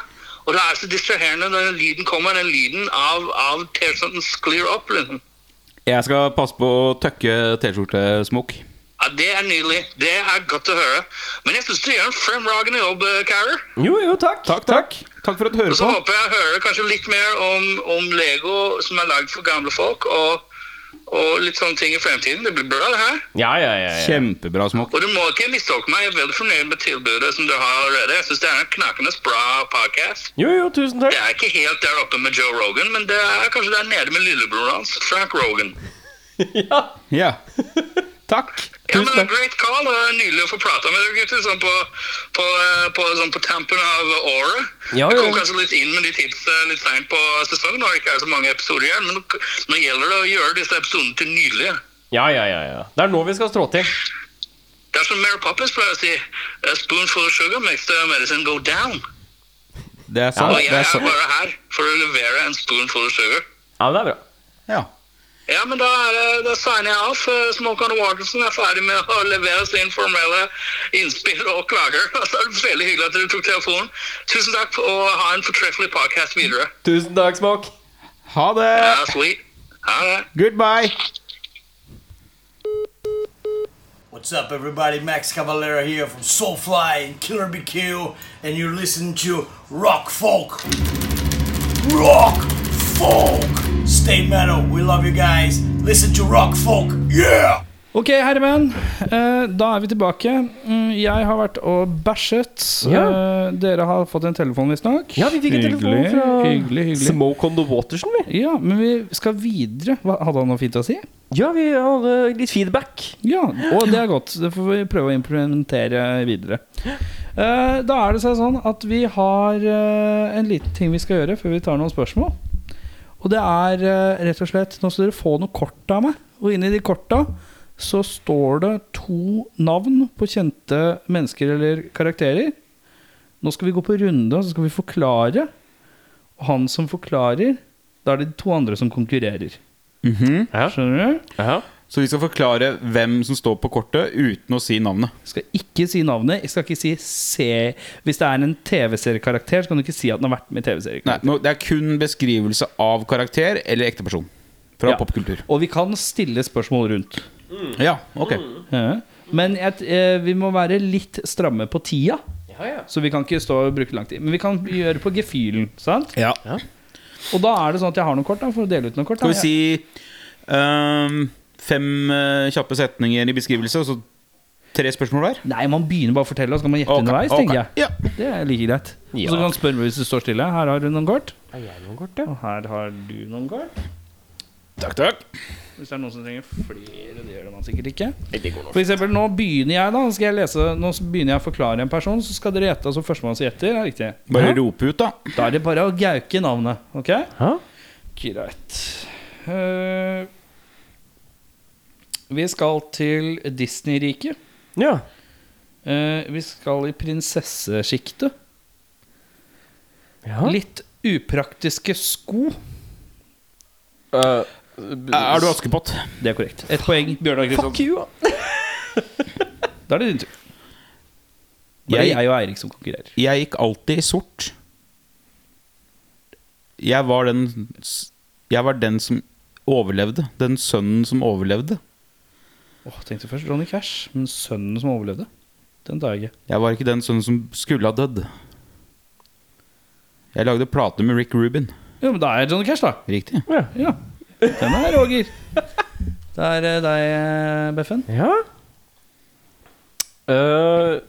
Og det er så distraherende når den lyden kommer, den lyden av, av T-skjorten sklir opp. Liksom. Jeg skal passe på å tøkke T-skjorte-smoke. Ja, det er nydelig. Det er godt å høre. Men jeg syns du gjør en fremragende jobb, eh. Jo, jo, takk. Takk, takk. Takk for at du hører på. Og så håper jeg hører kanskje litt mer om, om Lego som er lagd for gamle folk, og, og litt sånne ting i fremtiden. Det blir bra, det her. Ja, ja, ja. ja. Kjempebra, Smokk. Og du må ikke mistolke meg. Jeg er veldig fornøyd med tilbudet som du har allerede. Jeg syns det er en knakende bra podcast. Jo, jo, tusen Det takk. er ikke helt der oppe med Joe Rogan, men det er kanskje der nede med lillebroren hans, Frank Rogan. Ja. Ja. Takk. Ja, Tusen men takk. Great call. Nydelig å få prate med dere gutter sånn på, på, eh, på, sånn på tampen av året. Ja, Jeg kom kanskje litt inn med de tipsene litt seint på sesongen når det ikke er så mange episoder igjen. Men nå, gjelder det å gjøre disse episodene til nydelige. Ja, ja, ja, ja. Det er nå vi skal strå til. Det er som Mary Poppins pleier å si. A spoonful of sugar makes the medicine go down. Det er sant. Og jeg er er bare her for å levere en spoonful of sugar. Ja, det er bra. Ja. Ja, men da, er det, da signer jeg av. Smoke on Waterson er ferdig med å levere sin formelle innspill og klager. Altså, det er veldig hyggelig at dere tok telefonen. Tusen takk og ha en fortreffelig podcast videre. Tusen takk, Smoke. Ha det. Ja, sweet. Ha det. Goodbye. What's up, everybody? Max Cavalera here from Soulfly and Killer BQ, and you're listening to Rock Folk. Rock Folk! Stay metal. We love you guys. Listen to Rock Folk. Yeah! Ok, herremenn. Eh, da er vi tilbake. Mm, Jeg har vært og bæsjet. Ja. Eh, dere har fått en telefon, visstnok. Ja, vi fikk en telefon fra hyggelig, hyggelig. Smoke on the Watersen, vi. Ja, men vi skal videre. Hadde han noe fint å si? Ja, vi hadde litt feedback. Ja, og det er godt. Det får vi prøve å implementere videre. Eh, da er det sånn at vi har eh, en liten ting vi skal gjøre før vi tar noen spørsmål. Og det er eh, rett og slett Nå skal dere få noen kort av meg. Og inni de korta så står det to navn på kjente mennesker eller karakterer. Nå skal vi gå på runde, og så skal vi forklare. Og han som forklarer, da er det de to andre som konkurrerer. Mhm. Ja. Skjønner du? ja. Så vi skal forklare hvem som står på kortet, uten å si navnet. Jeg skal ikke si navnet. Jeg skal ikke si se Hvis det er en TV-seriekarakter, så kan du ikke si at den har vært med i TV-seriekarakter. nå- Det er kun beskrivelse av karakter eller ekte person. Fra Ja. popkultur. Og vi kan stille spørsmål rundt. Ja, ok. Ja. Men jeg, eh, vi må være litt stramme på tida. Ja, ja. Så vi kan ikke stå og bruke lang tid. Men vi kan gjøre på gefühlen. Sant? Ja. Og da er det sånn at jeg har noen kort. Da, for å dele ut noen kort. Da. Skal vi si ehm, fem uh, kjappe setninger i beskrivelse, og så tre spørsmål hver? Nei, man begynner bare å fortelle, og så kan man gjette okay, underveis, tenker jeg. Ja. Det er like greit. Og så kan man spørre hvis du står stille. Her har du noen kort. Er jeg noe kort, ja? Og her har du noen kort. Takk, takk. Hvis det er noen som trenger flere, det gjør det man sikkert ikke. For eksempel, nå begynner jeg da skal jeg lese Nå begynner jeg å forklare en person, så skal dere gjette. Altså førstemann som gjetter, er riktig. Bare Ja. rope ut, da. Da er det bare å gauke navnet. Ok? Greit. Eh, vi skal til Disney-riket. Ja. Eh, vi skal i prinsessesjiktet. ja. Litt upraktiske sko. Eh, Er du Askepott? Det er korrekt. Et poeng. Bjørnar Fuck you. Da er det din tur. Jeg- jeg og Eirik som konkurrerer. Jeg gikk alltid i sort. Jeg var den Jeg var den som overlevde. Den sønnen som overlevde. Åh, tenkte først Johnny Cash, men sønnen som overlevde, den tar jeg ikke. Jeg var ikke den sønnen som skulle ha dødd. Jeg lagde plate med Rick Rubin. Jo, men da er Johnny Cash, da. Riktig. Ja. Den er Roger. Det er eh, deg, eh, Beffen. Ja. Eh,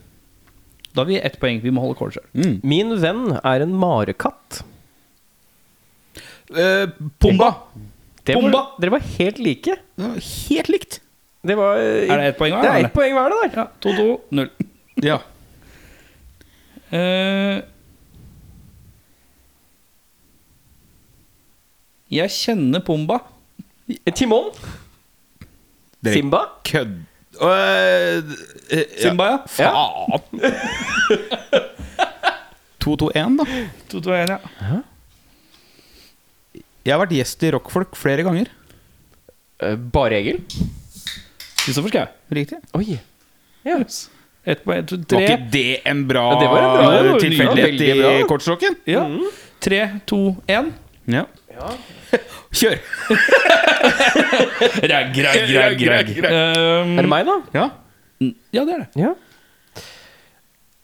Da har vi ett poeng. Vi må holde kål sjøl. Mm. min venn er en marekatt. Pomba! Pumba. Det Pumba. Var, dere var helt like. Helt likt. Det var Er det ett poeng hver? Det er ett poeng hver, det der. 2-2-0. Ja. Uh, jeg kjenner Pumba. Timon. Dere Simba. kødd... Uh, uh, Simba, ja. Faen! 2-2-1, da. 2-2-1, ja. Jeg har vært gjest i Rockfolk flere ganger. Eh, Bare Egil. Kristoffer Schau. Riktig. Oi. Ja. Ett poeng. to- Var ikke det en bra, Ja, det var en bra- det var tilfeldighet i kortstokken? Ja. Tre, to, én. Ja. Kjør! Ragg, ragg, ragg, ragg. Um, Er det meg, da? Ja. Ja, det er det. Ja.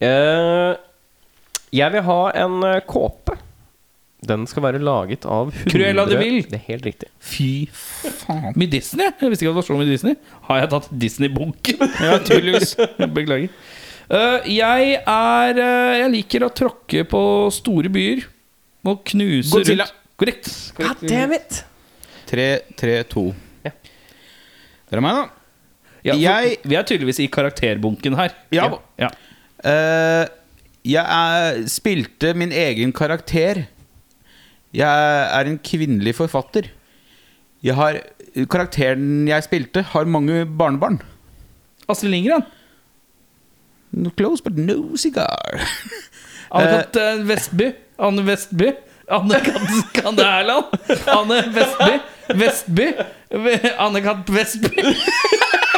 Uh, jeg vil ha en eh, kåpe. Den skal være laget av 100 Cruella de Vil. Det er helt riktig. Fy faen. Med Disney? Jeg visste ikke at det var så mye Disney. Har jeg tatt Disney-bunken? Ja, tydeligvis. Beklager. Uh, jeg er uh, Jeg liker å tråkke på store byer. Og knuse Godzilla. rundt Korrekt. God Korrekt. damn it! 3-3-2. Ja. Det er meg, da. Ja, Jeg- Vi er tydeligvis i karakterbunken her. Ja. ja. Uh, jeg er, spilte min egen karakter. Jeg er en kvinnelig forfatter. Jeg har, karakteren jeg spilte, har mange barnebarn. Astrid Lindgren. No close, but no cigar. Anne-Kat. eh, Vestby. Anne Vestby. Anne-Kat. Kande Erland. Anne Vestby. Vestby. Anne-Kat. Vestby.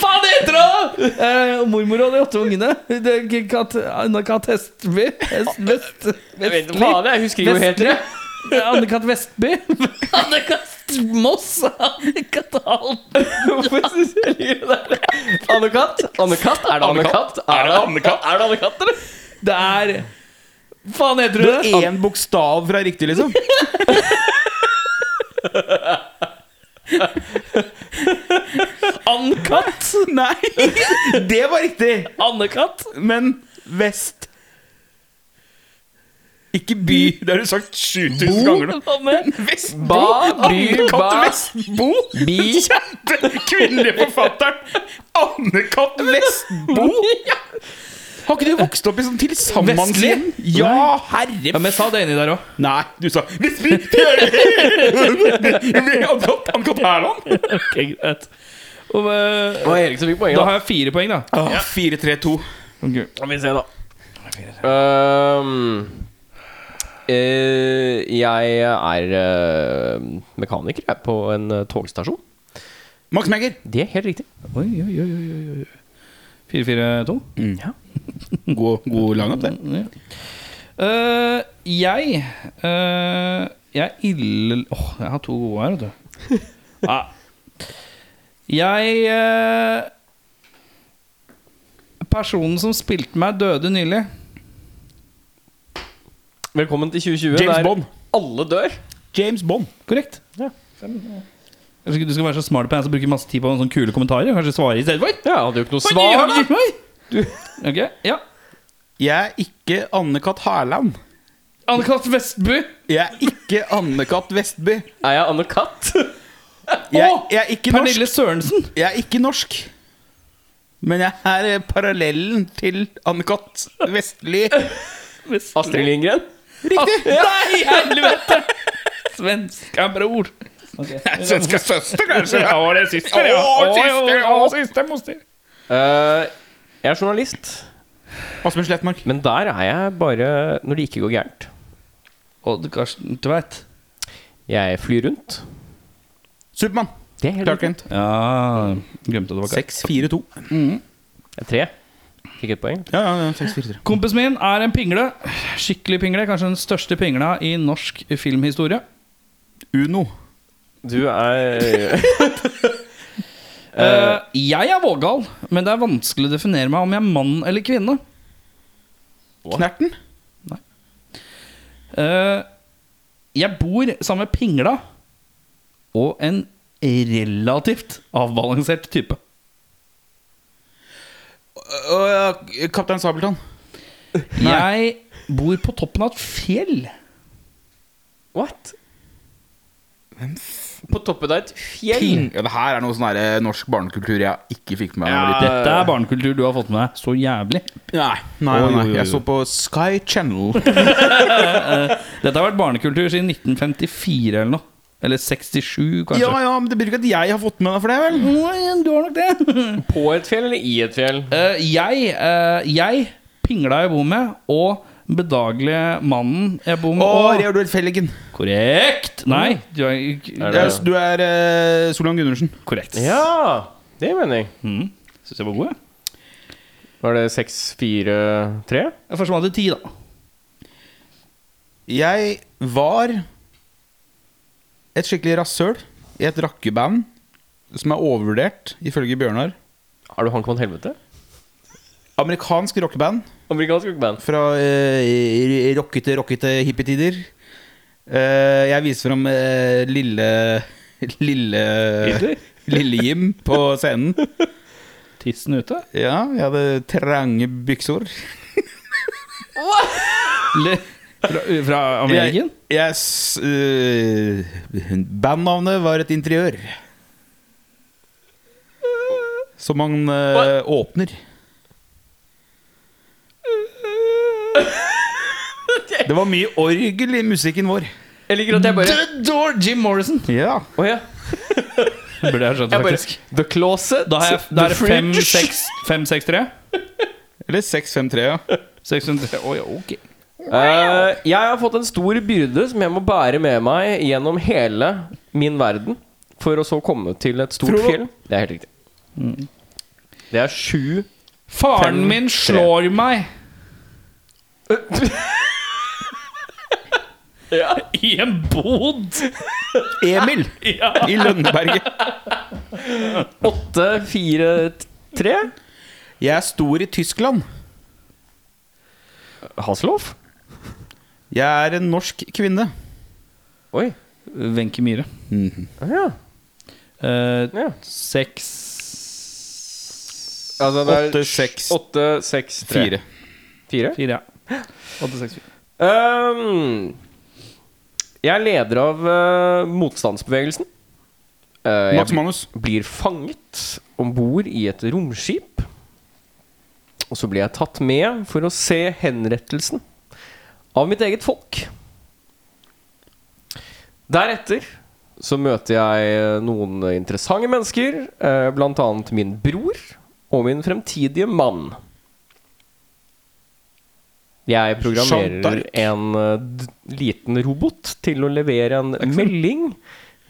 Faen, heter det?! Eh, mormor og de åtte ungene. Det er ikke Kat- Anne-Kat. Hestby. Hest, vest, Jeg vet ikke hva hun heter. Vestli. Anne-Kat. Vestby. Anne-Kat. Moss. Anne-Kat. Hvorfor synes jeg liker det der? Anne-Katt? Anne-Katt? Er det Anne-Katt? Er det Anne-Katt, er det Anne-Katt, eller? Det er Faen heter du Det det? er én bokstav fra riktig, liksom. Ann-Katt. Nei, det var riktig. Anne-Katt. Men vest. Ikke by. Det har du sagt 7000 ganger nå. Hva med? Vestbo. Ba, by, ba. Vestbo. Bi. Kjente kvinnelige forfatteren. Anne-Katt Vestbo. Har ikke du vokst opp i sånn Vestli? tilsammenshjem? Ja, herre men jeg sa det inni der òg. Nei, du sa Han Anne-Katt Anne-Katt Hærland? Ok, greit. Og, eh, Det var Erik som fikk poeng, da da. har jeg fire poeng, da. Åh, 4-3-2. Skal vi se, da. Ehm, eh, jeg er eh, mekaniker jeg, på en eh, togstasjon. Max Menger. Det er helt riktig. Oi, oi, oi, oi, oi. 4-4-2. Ja. God, god line-up, det. Ja. Uh, jeg uh, Jeg er ille Åh, jeg har to gode her, vet du. Ja. Jeg uh, Personen som spilte meg, døde nylig. Velkommen til 2020, James der Bond. alle dør. James Bond. Korrekt. Ja. Fem. Ikke du skal være så smart på en som bruker masse tid på sånne kule kommentarer? Kanskje svare i stedet for? Ja, jeg hadde jo ikke noe svar. da. du Okay, ja Jeg er ikke Anne-Kat. Hærland. Anne-Kat. Vestby. Jeg er ikke Anne-Kat. Vestby. Er jeg Anne-Kat.? Jeg, jeg er ikke Pernille norsk. Sørensen. Jeg er ikke norsk. Men jeg er eh, parallellen til Anne-Kat. Vestli. Astrid Lindgren? Riktig. Nei, helvete! Svenska bror. Svenska søster, kanskje. Ja, det er søster, ja. Å, siste, å, å. siste, moster. Uh, jeg er journalist, Asbjørn Slettmark. men der er jeg bare når det ikke går gærent. Odd Karsten Tveit. Jeg flyr rundt. Supermann. Det er helt Clark. Kent. Ja, glemte det var Karl. 6-4-2. Det er tre. Fikk et poeng. Ja, ja, ja, 6-4-3. Kompisen min er en pingle. Skikkelig pingle. Kanskje den største pingla i norsk filmhistorie. Uno. Du er uh, jeg er vågal, men det er vanskelig å definere meg om jeg er mann eller kvinne. Knerten. Eh, jeg bor sammen med pingla og en relativt avbalansert type. Uh, Kaptein Sabeltann. Jeg bor på toppen av et fjell. What? På toppen av et fjell? Ja, det her er noe sånn her, eh, norsk barnekultur jeg ikke fikk med meg. Ja. Dette er barnekultur du har fått med deg så jævlig. Nei, nei, nei, nei, Jeg så på Sky Channel. Dette har vært barnekultur siden 1954 eller noe. Eller 67, kanskje. Ja, ja, men Det betyr ikke at jeg har fått med meg for det, vel? Nei, Du har nok det. På et fjell eller i et fjell? Uh, jeg, uh, jeg, pingla jeg bor med, og bedagelige mannen jeg bor med Å, Reodor Felligen. Korrekt! Nei, du er Er er, det- du er eh, Solan Gundersen. korrekt. Ja, det mener jeg. Mm. Syns jeg var god, jeg. Var det seks, fire, tre? Jeg forsvant til ti, da. Jeg var et skikkelig rasshøl i et rakkeband som er overvurdert, ifølge Bjørnar. Har du Hank von Helvete? Amerikansk rockeband Amerikansk rockeband. fra eh, rockete, rockete hippietider. Eh, jeg viser fram eh, lille Lille Lille Jim på scenen. Tissen ute. Ja, jeg hadde trange byksor. Le fra, fra Ameriken? Jeg, uh, øh, Bandnavnet var et interiør. Som man øh, åpner. Det var mye orgel i musikken vår. Jeg liker at jeg bare The Door! Jim Morrison. Ja. Oh, ja. Burde jeg skjønt, Jeg bare faktisk. The Closet. Da er, da er det fem, Fridge. seks, fem, seks, tre? Eller 653, ja. Tre. Ok. Eh, jeg har fått en stor byrde som jeg må bære med meg gjennom hele min verden. For å så komme til et stort fjell. Det er helt riktig. Det er sju Faren Fem, min tre. slår meg Ja. i en bod. Emil Ja. i Lønneberget. Åtte, fire, t- tre. Jeg er stor i Tyskland. Hasselhoff? Jeg er en norsk kvinne. Oi. Wenche Myhre. Ah, Ja. Eh, ja. seks Altså, det er Åtte, seks, åtte, seks, tre. fire. Fire? Fire, ja. Ehm, jeg er leder av uh, motstandsbevegelsen. Uh, Max jeg Manus. blir fanget om bord i et romskip. Og så blir jeg tatt med for å se henrettelsen av mitt eget folk. Deretter så møter jeg noen interessante mennesker, eh, blant annet min bror og min fremtidige mann. Jeg programmerer en uh, liten robot til å levere en melding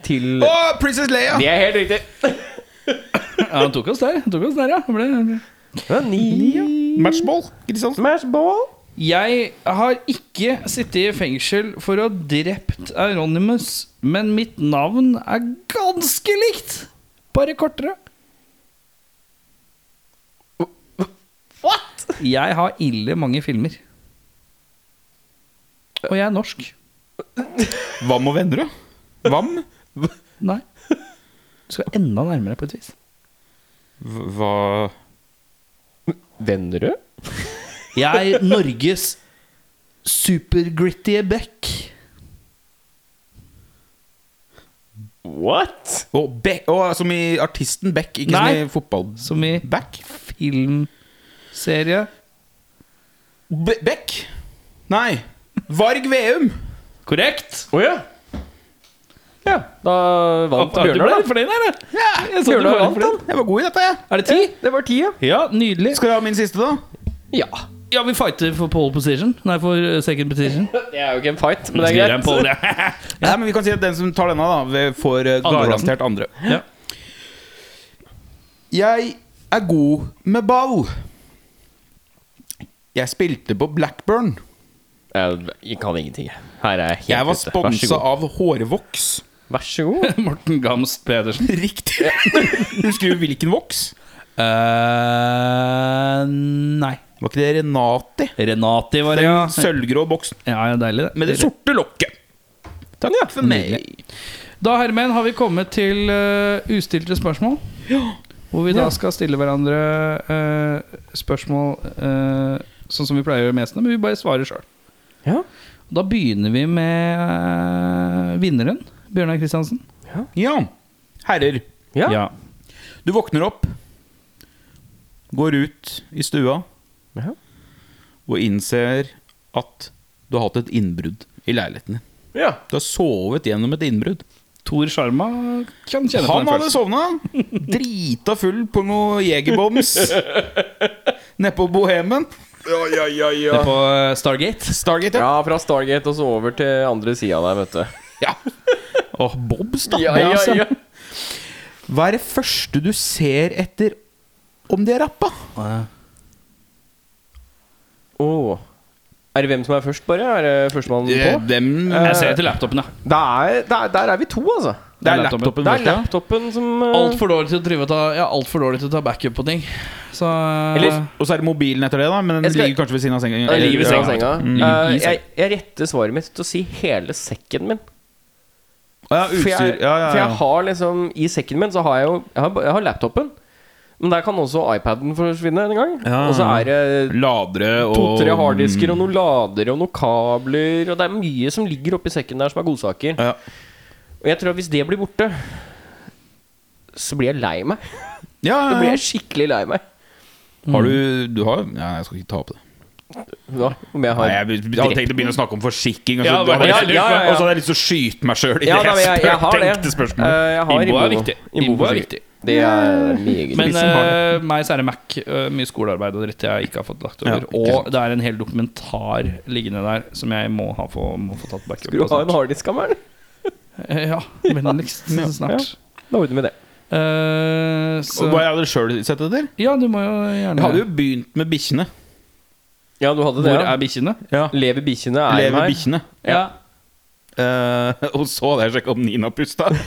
til Å, Princess Leia! Det er helt riktig. Ja, han tok oss der. Han tok oss der, ja. Han ble... Ja, ni, ja. Matchball. Ikke sant? Smash ball. Jeg har ikke sittet i fengsel for å ha drept Aronimus, men mitt navn er ganske likt. Bare kortere. What? Jeg har ille mange filmer. Og jeg er norsk. Vam og venner. Vam? Nei. Du skal enda nærmere på et vis. Hva Vennerød? Jeg er Norges supergrittige Beck. What? Å, Beck, og, Som i artisten Beck, ikke Nei. som i fotball... Som i Back? filmserie. Be Beck? Nei. Varg Veum. Korrekt! Å ja. Ja, da vant Du ble Bjørnar, litt da. fornøyd, eller? Ja, Jeg så du Bjørnar vant, den. jeg var god i dette, jeg. Er det ti? Det var ti, ja. Ja, nydelig. Skal du ha min siste, da? Ja. Ja, vi fighter for pole position. Nei, for uh, second position. Det er jo ikke en fight, men det Skriver er en pole, greit. ja. Nei, men Vi kan si at den som tar denne, da vi får Andreplassen. garantert andre. Ja. Jeg er god med ball. Jeg spilte på Blackburn. Jeg kan ingenting. Her er jeg helt Jeg var. Sponsa av Hårvoks. Vær så god. Morten Gamst Pedersen. Riktig. Husker du hvilken voks? Uh, nei. Var ikke det Renati? Renati var det, ja. Sølvgrå boksen Ja, ja, deilig det. med det sorte lokket. Takk for meg. Da, Hermen, har vi kommet til uh, ustilte spørsmål. Hvor vi da skal stille hverandre uh, spørsmål eh, sånn som vi pleier å gjøre mest, men vi bare svarer sjøl. Ja. Da begynner vi med eh, vinneren, Bjørnar Kristiansen. Ja. Herrer, Ja. du våkner opp, går ut i stua Ja. og innser at du har hatt et innbrudd i leiligheten din. ja. Du har sovet gjennom et innbrudd. Tor Sjarma kan kjenne på Han den hadde følelsen. sovna, drita full på noe Jegerbombs nede på Bohemen. Ja, ja, ja, Det er på eh, Stargate. Stargate, ja. ja, fra Stargate og så over til andre sida der, vet du. ja. Åh, Bobs, da. Ja, ja, ja. Hva er det første du ser etter om de er rappa? Åh. Er det hvem som er først, bare? Er det førstemann Eh, på? Dem Jeg ser etter laptopen, ja. Der, der, er, der er vi to, altså. Det er laptopen. Det er laptopen som uh... Altfor dårlig til å drive ta Ja, alt for dårlig til å ta backup på ting. Så eh, Eller- Og så er det mobilen etter det, da. Men den skal- ligger kanskje ved siden av senga. Eller, ligger ved siden Ja. senga. Mm. Uh, jeg, jeg retter svaret mitt til å si hele sekken min. Ja, For jeg, Ja, ja, for jeg har liksom I sekken min så har jeg jo Jeg har, jeg har laptopen. Men der kan også iPaden forsvinne en gang. Ja. Og så er det Ladere og to-tre harddisker og noen ladere og noen kabler. Og det er mye som ligger oppi sekken der som er godsaker. Ja. Og jeg tror at hvis det blir borte, så blir jeg lei meg. Ja, ja, ja, blir jeg skikkelig lei meg. Har du Du har Ja, jeg skal ikke ta opp det. Hva? Om jeg har Nei, jeg hadde tenkt å begynne å snakke om forsikring, og så Ja, jeg jeg lyst- og så hadde jeg lyst til å skyte meg sjøl i Ja, det da, jeg, jeg har tenkte spørsmålet. Eh, jeg er viktig. Innbo er viktig. Det er meget Men uh, meg så er det Mac. Uh, mye skolearbeid og dritt jeg ikke har fått lagt over. Ja, og det er en hel dokumentar liggende der som jeg må, ha få, må få tatt backup Skal du ha en harddisk av meg, eller? Eh, Ja, vennligst Ja. snart. Da ordner vi det. Uh, så, Hva jeg hadde sjøl sett etter? ja, du må jo gjerne Jeg hadde jo begynt med bikkjene. Ja, du hadde det. Hvor Ja. er bikkjene? Ja. Lever bikkjene er Lever bikkjene. Ja. Uh, og så hadde jeg sjekka om Nina pusta. ja.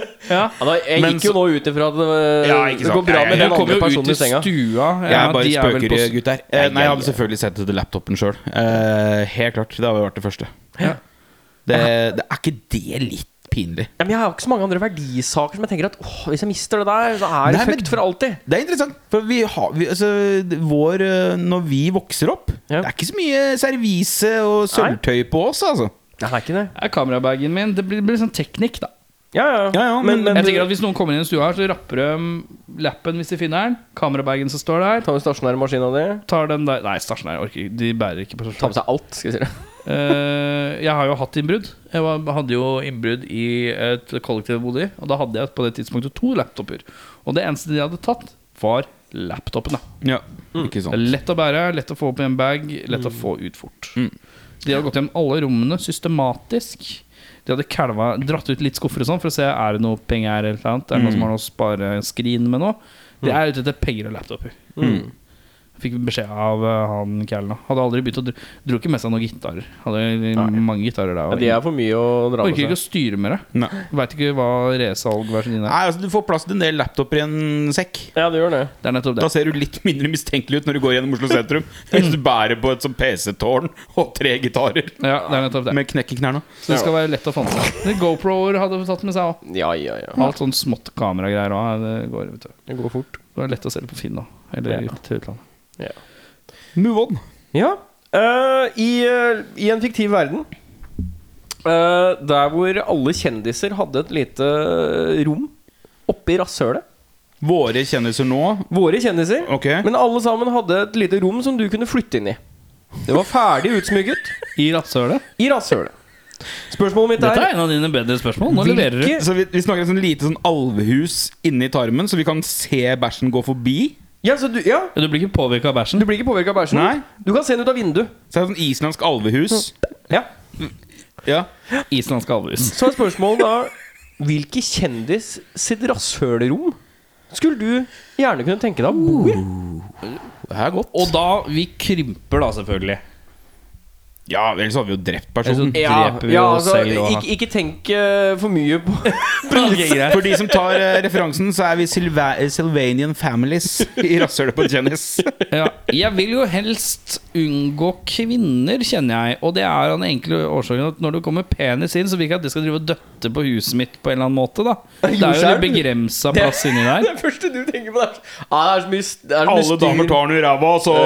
Ja, da, jeg Men gikk jo nå ut ifra at det, Ja, ikke det går bra Ja, med ja, den andre personen i senga. stua. Jeg er bare er spøker, gutter. Uh, nei, jeg hadde selvfølgelig sett etter laptopen sjøl. helt klart. Det hadde vært det første. Ja. Det, det er ikke det litt pinlig? Ja, men jeg har ikke så mange andre verdisaker som jeg tenker at åh, hvis jeg mister det der, så er det fucked for alltid. Det er interessant. For vi har vi, altså, vår, eh, Når vi vokser opp Ja. Det er ikke så mye servise og sølvtøy på oss, altså. Nei, det er ikke det. Det er kamerabagen min. Det blir, blir sånn teknikk, da. Ja, ja. Ja, ja, men- Jeg tenker at Hvis noen kommer inn i stua her, så rapper de lappen hvis de finner den. Kamerabagen som står der. Tar du stasjonærmaskina di? Tar den der Nei, stasjonær orker ikke. De bærer ikke på Ta med seg alt, skal vi si det. Eh, jeg har jo hatt innbrudd. Jeg var, hadde jo innbrudd i et kollektiv jeg bodde i. Og da hadde jeg på det tidspunktet to laptoper. Og det eneste de hadde tatt, var laptopen. Da. Ja, ikke sant. lett å bære, lett å få opp i en bag, lett å få ut fort. Mm. De hadde gått gjennom alle rommene systematisk. De hadde kalva, dratt ut litt skuffer og sånn for å se er det noe penger her. Eller annet. Er det noen som har noe spareskrin med noe. De er ute etter penger og laptoper. Mm. Fikk beskjed av eh, han Callen. Hadde aldri begynt å dro, dro ikke med seg noen gitarer. Hadde mange gitarer der. Ja, de er for mye å dra Orker ikke med å styre med det. Nei. Veit ikke hva resalgversjonen din er. Nei, altså Du får plass til en del laptoper i en sekk. Ja, det gjør det. Det er nettopp det. Da ser du litt mindre mistenkelig ut når du går gjennom Oslo sentrum. Hvis du bærer på et sånt PC-tårn og tre gitarer Ja, det er nettopp det. med knekk i knærne. Så det skal være lett å seg. GoPro-er hadde tatt med seg òg. Ja, ja, ja. Alt sånn smått kameragreier òg. Det går, vet du. Det går fort. Det er lett å selge på Finn òg. Eller Ja. til utlandet. Ja. Move on. Ja. Uh, i, uh, I en fiktiv verden uh, der hvor alle kjendiser hadde et lite rom oppi rasshølet. Våre kjendiser nå Våre kjendiser. Okay. Men alle sammen hadde et lite rom som du kunne flytte inn i. Det var ferdig utsmykket I rasshølet? i rasshølet. Spørsmålet mitt Dette er er en av dine bedre spørsmål. Nå leverer du. Så vi, vi snakker et sånn lite sånn alvehus inni tarmen, så vi kan se bæsjen gå forbi. Ja, så du, ja, Du blir ikke påvirka av bæsjen? du blir ikke påvirket av bæsjen. Nei. Du kan se den ut av vinduet. Så er det sånn islandsk alvehus. Ja. Ja. Islandsk alvehus. Så er spørsmålet da Hvilke kjendis sitt rasshølrom skulle du gjerne kunne tenke deg å bo i? Det er godt. Og da Vi krymper, da, selvfølgelig. Ja, ellers hadde vi jo drept personen. dreper ja, oss altså, selv. Og, ikke, ikke tenk uh, for mye på. For de som tar uh, referansen, så er vi Sylva Sylvanian Families i rasshølet på Jennis. ja. Jeg vil jo helst unngå kvinner, kjenner jeg. Og det er den enkle årsaken at når det kommer penis inn, så vil jeg ikke at det skal drive og døtte på huset mitt på en eller annen måte. da Det er jo en begrensa plass inni der. Det første du tenker på, det er ah, det er så mye, det er så mye Alle damer tar den i ræva, så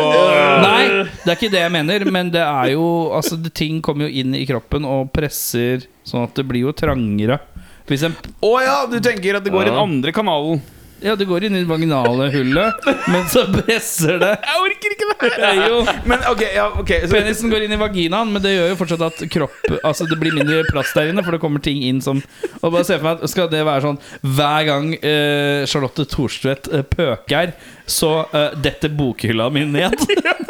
Nei, det er ikke det jeg mener, men det er jo Altså, det, ting kommer jo inn i kroppen og presser sånn at det blir jo trangere. Å oh, ja, du tenker at det går i den andre kanalen. Ja, det går inn i det vaginale hullet, men så presser det Jeg orker ikke det Det er jo Men ok, ja, ok så, Penisen går inn i vaginaen, men det gjør jo fortsatt at kropp Altså det blir mindre plass der inne, for det kommer ting inn som Og bare se for meg at Skal det være sånn hver gang eh, Charlotte Thorstvedt eh, pøker, så eh, detter bokhylla mi ned?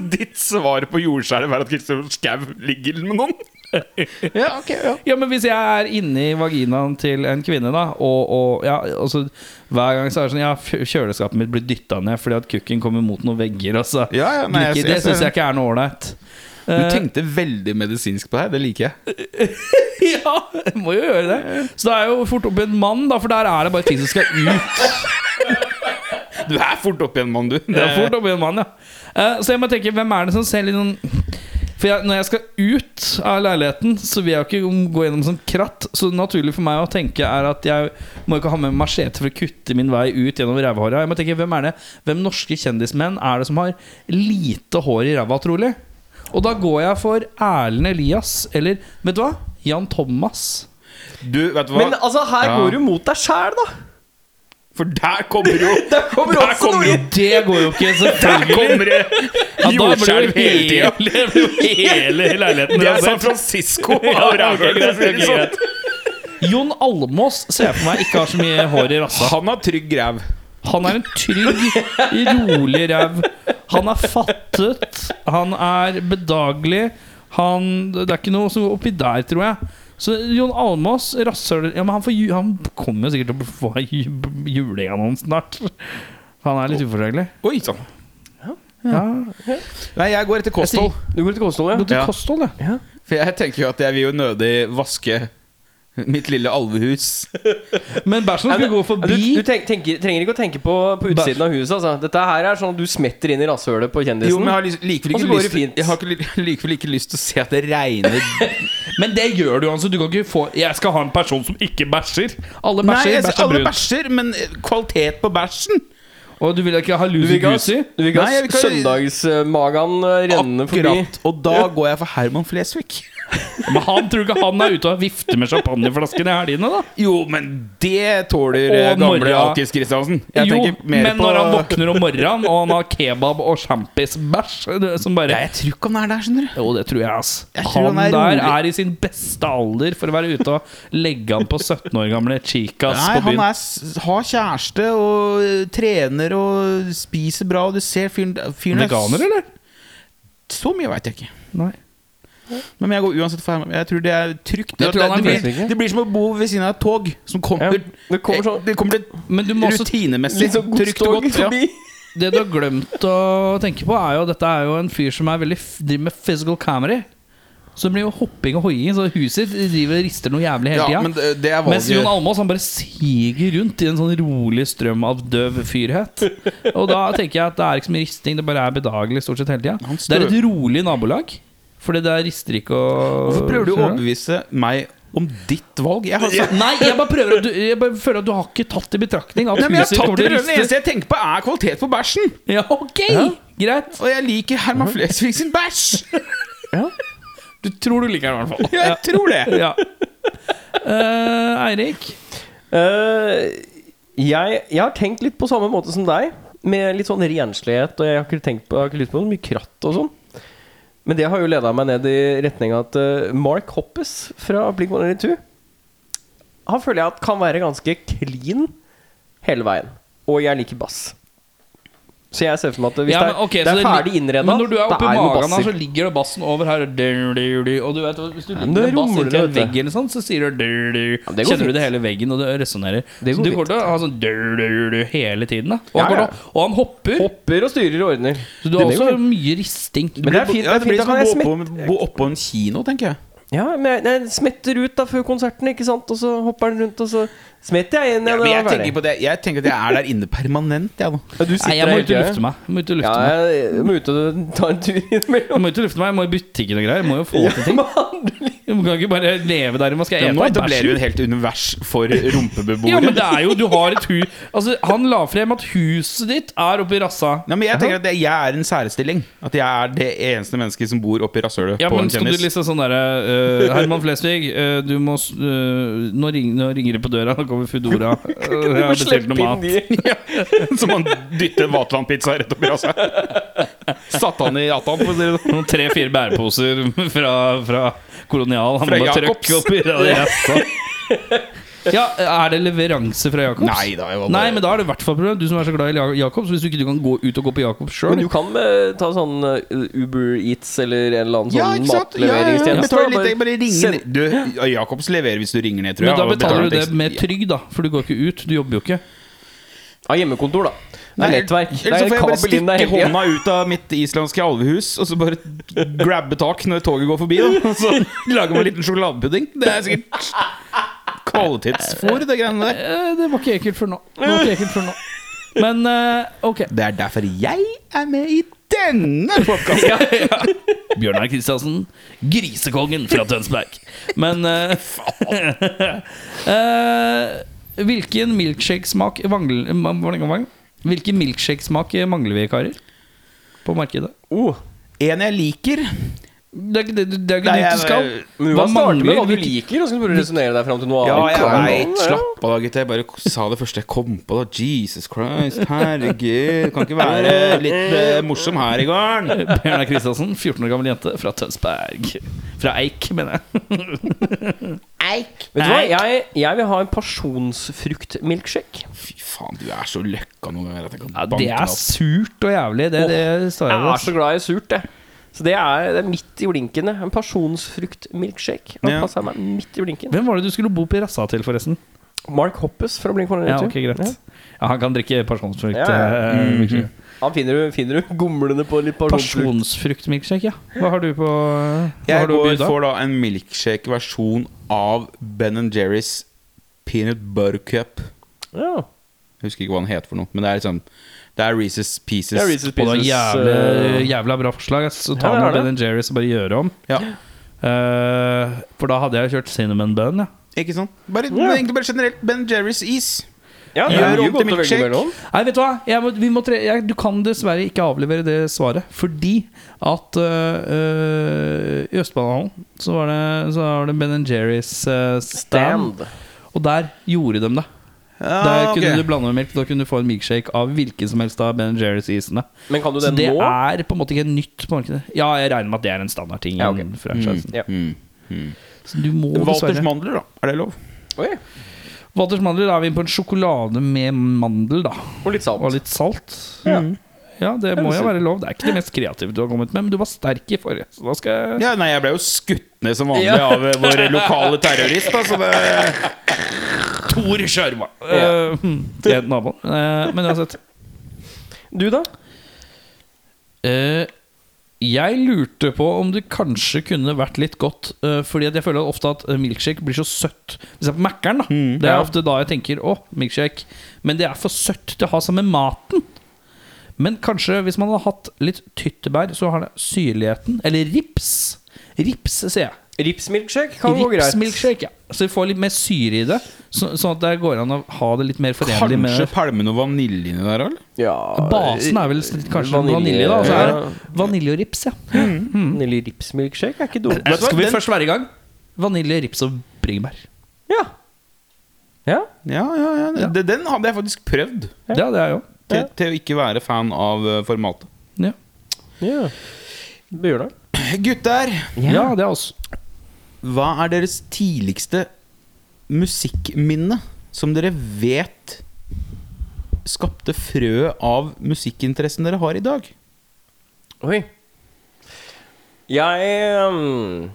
så ditt svar på jordskjelv er at Kristoffer Schou ligger med noen? ja, ok, ja Ja, men hvis jeg er inni vaginaen til en kvinne, da, og, og ja, altså, hver gang så er det sånn Ja, kjøleskapet mitt blir dytta ned fordi at kukken kommer mot noen vegger. Altså. Ja, ja, nei, jeg jeg, det jeg syns jeg ikke er noe ålreit. Du Eh, tenkte veldig medisinsk på det her, det liker jeg. Ja, jeg må jo gjøre det. Så det er jo fort opp en mann, da, for der er det bare ting som skal ut. Du er fort oppi en mann, du. Det er fort opp igjen, en mann, ja. Eh, Så jeg må tenke, hvem er det som ser litt sånn For jeg, når jeg skal ut av leiligheten, så vil jeg jo ikke gå gjennom sånn kratt. Så naturlig for meg å tenke er at jeg må ikke ha med machete for å kutte min vei ut gjennom rævhåra. Jeg må tenke, hvem er det Hvem norske kjendismenn er det som har lite hår i ræva, trolig? Og da går jeg for Erlend Elias, eller vet du hva? Jan Thomas. Du, vet du hva? Men altså, her Ja. går du mot deg sjæl, da. For der kommer jo Der kommer Der også kommer noe jo. Det går jo ikke, Der kommer det jordskjelv jo hele tida. hele, blir jo hele leiligheten Det er. San Francisco Ja, av rævhøl. sånn. greit. Jon Almås ser jeg for meg ikke har så mye hår i rassa. Han har trygg ræv. Han er en trygg, rolig ræv. Han er fattet. Han er bedagelig. Han, det er ikke noe som går oppi der, tror jeg. Så Jon Almaas, rasshøl ja, men han, han kommer jo sikkert til å få ju- juling snart. Han er litt ufordragelig. Oi sann. Ja. Nei, jeg går etter kosthold. Du går etter kosthold, ja. Går Ja. kosthold, ja. For jeg tenker jo at jeg vil jo nødig vaske mitt lille alvehus. Men bæsjen skulle gå forbi. Du, du tenk, tenker, trenger ikke å tenke på, på utsiden av huset. Altså. Dette her er sånn at du smetter inn i rasshølet på kjendisen. Jo, men jeg har likevel ikke lyst fint. Jeg har likevel ikke lyst til å se at det regner Men det gjør du, altså. Du kan ikke få Jeg skal ha en person som ikke bæsjer. Alle Nei, bæsjer. jeg, Bæsj alle bæsjer, men eh, kvalitet på bæsjen Og du vil ikke ha Goosey? du vil ikke ha ha- søndagsmagan eh, rennende forbi. Akkurat. Og da går jeg for Herman Flesvig. Men han tror ikke han er ute og vifter med champagneflaskene i helgene, da? Jo, men det tåler eh, Og gamle morra. Alkis Kristiansen. Jeg jo, mer men på når han våkner om morgenen, og han har kebab og sjampisbæsj som bare Nei, Jeg tror ikke han er der, skjønner du. Jo, det tror jeg, ass. Jeg tror han, han er der er i sin beste alder for å være ute og legge an på 17 år gamle chicas Nei, på han byen. er, s- har kjæreste og eh, trener og spiser bra, og du ser fyren er Veganer, eller? Så mye veit jeg ikke. Nei. Men jeg går uansett for Herman. Jeg tror det er trygt. Det, det, det, blir, det blir som å bo ved siden av et tog som kommer Ja, det kommer sånn Det kommer til Men du må også rutinemessig Litt sånn trygt og godt. Ja. det du har glemt å tenke på, er jo dette er jo en fyr som er veldig driver med physical comedy. Så det blir jo hopping og hoiing, så huset driver og rister noe jævlig hele Ja, tida. men det, det Mens Jon Almaas bare siger rundt i en sånn rolig strøm av døv fyrhet. Og da tenker jeg at det er ikke så mye risting, det bare er bedagelig stort sett hele tida. Det er et rolig nabolag. Fordi det rister ikke å Hvorfor prøver du å overbevise meg om ditt valg? Jeg har sagt Nei, jeg bare prøver å- du, Jeg bare føler at du har ikke tatt i betraktning at Nei, men jeg har tatt det. Det eneste jeg tenker på, er kvalitet på bæsjen. Ja, ok, greit. Og jeg liker Herman Flesvig sin bæsj. Du tror du liker den i hvert fall. Ja, jeg tror det. Ja. Uh, Eirik? Uh, jeg, jeg har tenkt litt på samme måte som deg, med litt sånn renslighet. Og jeg har ikke, tenkt på, jeg har ikke lyst på så mye kratt og sånn. Men det har jo leda meg ned i retning at eh, Mark Hoppes fra Blink 182 Han føler jeg at kan være ganske clean hele veien. Og jeg liker bass. Så jeg ser for meg at hvis Ja, det men er, det er det ferdig li- innreda, Men når du er da oppi er magen her, så ligger det bassen over her. Og du vet, Hvis du ligger med bass til inntil en vegg, eller sånn, så sier du Ja, det går Kjenner du det hele veggen, og det resonnerer. Så du kommer til å ha sånn hele tiden. Da. Og, Ja, han ja. til og han hopper. Hopper og styrer og ordner. Så du har også mye risting. Men det er fint. Det er det blir fint da som kan å jeg bo smette oppå, oppå en kino, tenker jeg. Ja, men jeg, jeg smetter ut da før konserten, ikke sant? Og så hopper den rundt, og så smetter jeg inn Ja, men jeg er tenker på det Jeg tenker at jeg er der inne permanent, jeg. Ja, du sitter Nei, jeg må ut og lufte meg. Jeg må ut og lufte Ja, meg. jeg må ut og ta en tur Jeg må ut og lufte meg, jeg må i butikken og greier. Jeg må jo få til ting. Jeg kan ikke bare leve der. Hva skal jeg Nå etablerer du et helt univers for rumpebeboere. Ja, men det er jo Du har et hus Altså, han la frem at huset ditt er oppi rassa. Ja, men jeg tenker at jeg er en særstilling. At jeg er det eneste mennesket som bor oppi rasshølet Ja, på men en skal du liksom sånn derre uh, Herman Flesvig, uh, du må eh, nå, ring, nå ringer det på døra, nå kommer Foodora. Uh, jeg har bestilt noe mat. Som han dytter Vatland-pizza rett oppi rassa. Satte han i Atan, for å si det sånn. Tre-fire bæreposer fra, fra Kolonial. Han Fra må bare Jacobs. oppi rassa. Ja, Er det leveranse fra Jacobs? Nei da, jeg Nei, men da er det i hvert fall problem. Du som er så glad i Ja- Jacobs. Hvis du ikke kan gå ut og gå på Jacobs sjøl. Men du kan uh, ta sånn eh, Uber Eats eller en eller annen Ja, sånn matleveringstjeneste. Ja, ja, ja. Bare ringer Du, Jacobs leverer hvis du ringer ned, tror jeg. Men da betaler du det med trygd, da. For du går ikke ut. Du jobber jo ikke. Ja, hjemmekontor, da. Det er nettverk. Det Eller så er får jeg bare inn der stikke hånda ut av mitt islandske alvehus og så bare grabbe tak når toget går forbi. Da. Og så lager man en liten sjokoladepudding. Det er sikkert kvalitetsfôr, det greiene der. Eh, Det var ikke ekkelt før nå. Det var ikke ekkelt før nå. Men eh, ok. Det er derfor jeg er med i denne podkasten. Bjørnar Kristiansen, grisekongen fra Tønsberg. Men uh, uh, Hvilken milkshakesmak mangler ma- Hvilken milkshakesmak mangler vi, karer? På markedet? Oh, En jeg liker Det er ikke det, det er ikke Nei, dit du skal. men Hva starter starte med hva du liker, og så kan du resonnere deg fram til noe Ja, annet. jeg Ja, veit. ja. Slapp av gutter. Jeg bare sa det første jeg kom på. da Jesus Christ, herregud. Kan ikke være litt eh, morsom her i gården. Bjørnar Kristiansen, 14 år gammel jente fra Tønsberg. Fra Eik, mener jeg. Vet du hva? Jeg, jeg vil ha en pasjonsfruktmilkshake. Fy faen, du er så løkka noen ganger at jeg kan Ja, banke det deg er opp. surt og jævlig. Det, det står jeg Jeg er så glad i surt, jeg. Så det er, det er midt i blinkene. En pasjonsfruktmilkshake. Han Ja. passer meg midt i blinken. Hvem var det du skulle bo på rassa til, forresten? Mark Hoppes fra Blink 182. Ja, okay, greit. Ja, han kan drikke pasjonsfrukt. Ja, ja. Mm -hmm. Han finner du, finner du gomlende på litt pasjonsfrukt. Pasjonsfruktmilkshake, ja. Hva har du på Hva Jeg har du går da? for da en milkshake-versjon av Ben Jerrys Peanut Butter Cup. Ja. Jeg husker ikke hva den heter for noe, men det er liksom Det er Reese's Pieces. Ja, Reese's Og det er Pieces, jævlig, eh, jævla bra forslag. Så Ja, ta er med. Ben Jerry's og bare gjøre om. Ja, Uh, for da hadde jeg kjørt cinnamon bun, ja. ikke sant? Bare, Ja. Egentlig bare generelt Ben Jerrys is. ja, Gjør om til milkshake. Nei, vet du hva? Jeg må, vi må tre, jeg, du kan dessverre ikke avlevere det svaret. Fordi at uh, i Østbanehallen så var det, så var det Ben Jerry's uh, stand. Stand. Og der gjorde de det. Der kunne okay. du blande med melk. Da kunne du få en milkshake av hvilken som helst av Ben Jerry's-isene. Men kan du Så det nå? er på en måte ikke nytt på markedet. Ja, jeg regner med at det er en standardting. Ja, okay. mm. Ja. Mm, mm. Så du må Walters mandler, da. Er det lov? Okay. Walters mandler er vi inne på en sjokolade med mandel, da. Og litt salt. Og litt salt. Ja. Ja, det må jo være lov. Det er ikke det mest kreative du har kommet med, men du var sterk i forrige. Så da skal jeg Ja, nei, jeg ble jo skutt ned som vanlig Ja. av vår lokale terrorist. Da, så det Tor Sjarma! Ja. Uh, naboen. Eh, men uansett. Du, da? Uh, jeg lurte på om det kanskje kunne vært litt godt. Uh, fordi at jeg føler ofte at eh, milkshake blir så søtt. Hvis jeg er på Mækkern, da. det er ja. ofte da jeg tenker å, milkshake. Men det er for søtt til å ha sammen med maten. Men kanskje hvis man hadde hatt litt tyttebær, så har det syrligheten. Eller rips. Rips, sier jeg. Ripsmilkshake kan gå greit. Ripsmilkshake, ja. Så vi får litt mer syre i det. Så, sånn at det går an å ha det litt mer forenlig med Kanskje pælme noe vanilje inni der, òg? Ja, Basen er vel litt- kanskje vanilje, vanilje, da. Så er ja. det vanilje og rips, ja. Vanilje ripsmilkshake er ikke dumt. Eh, Skal vi Den- først være i gang? Vanilje, rips og bringebær. Ja. Ja. Ja, ja, ja. Ja. Den, den hadde jeg faktisk prøvd. Ja, det er jo. Til, til å ikke være fan av eh, formatet. Ja, ja. Bjørnar? Gutter, ja det er oss. Hva er deres tidligste musikkminne som dere vet skapte frø av musikkinteressen dere har i dag? Oi. Jeg um,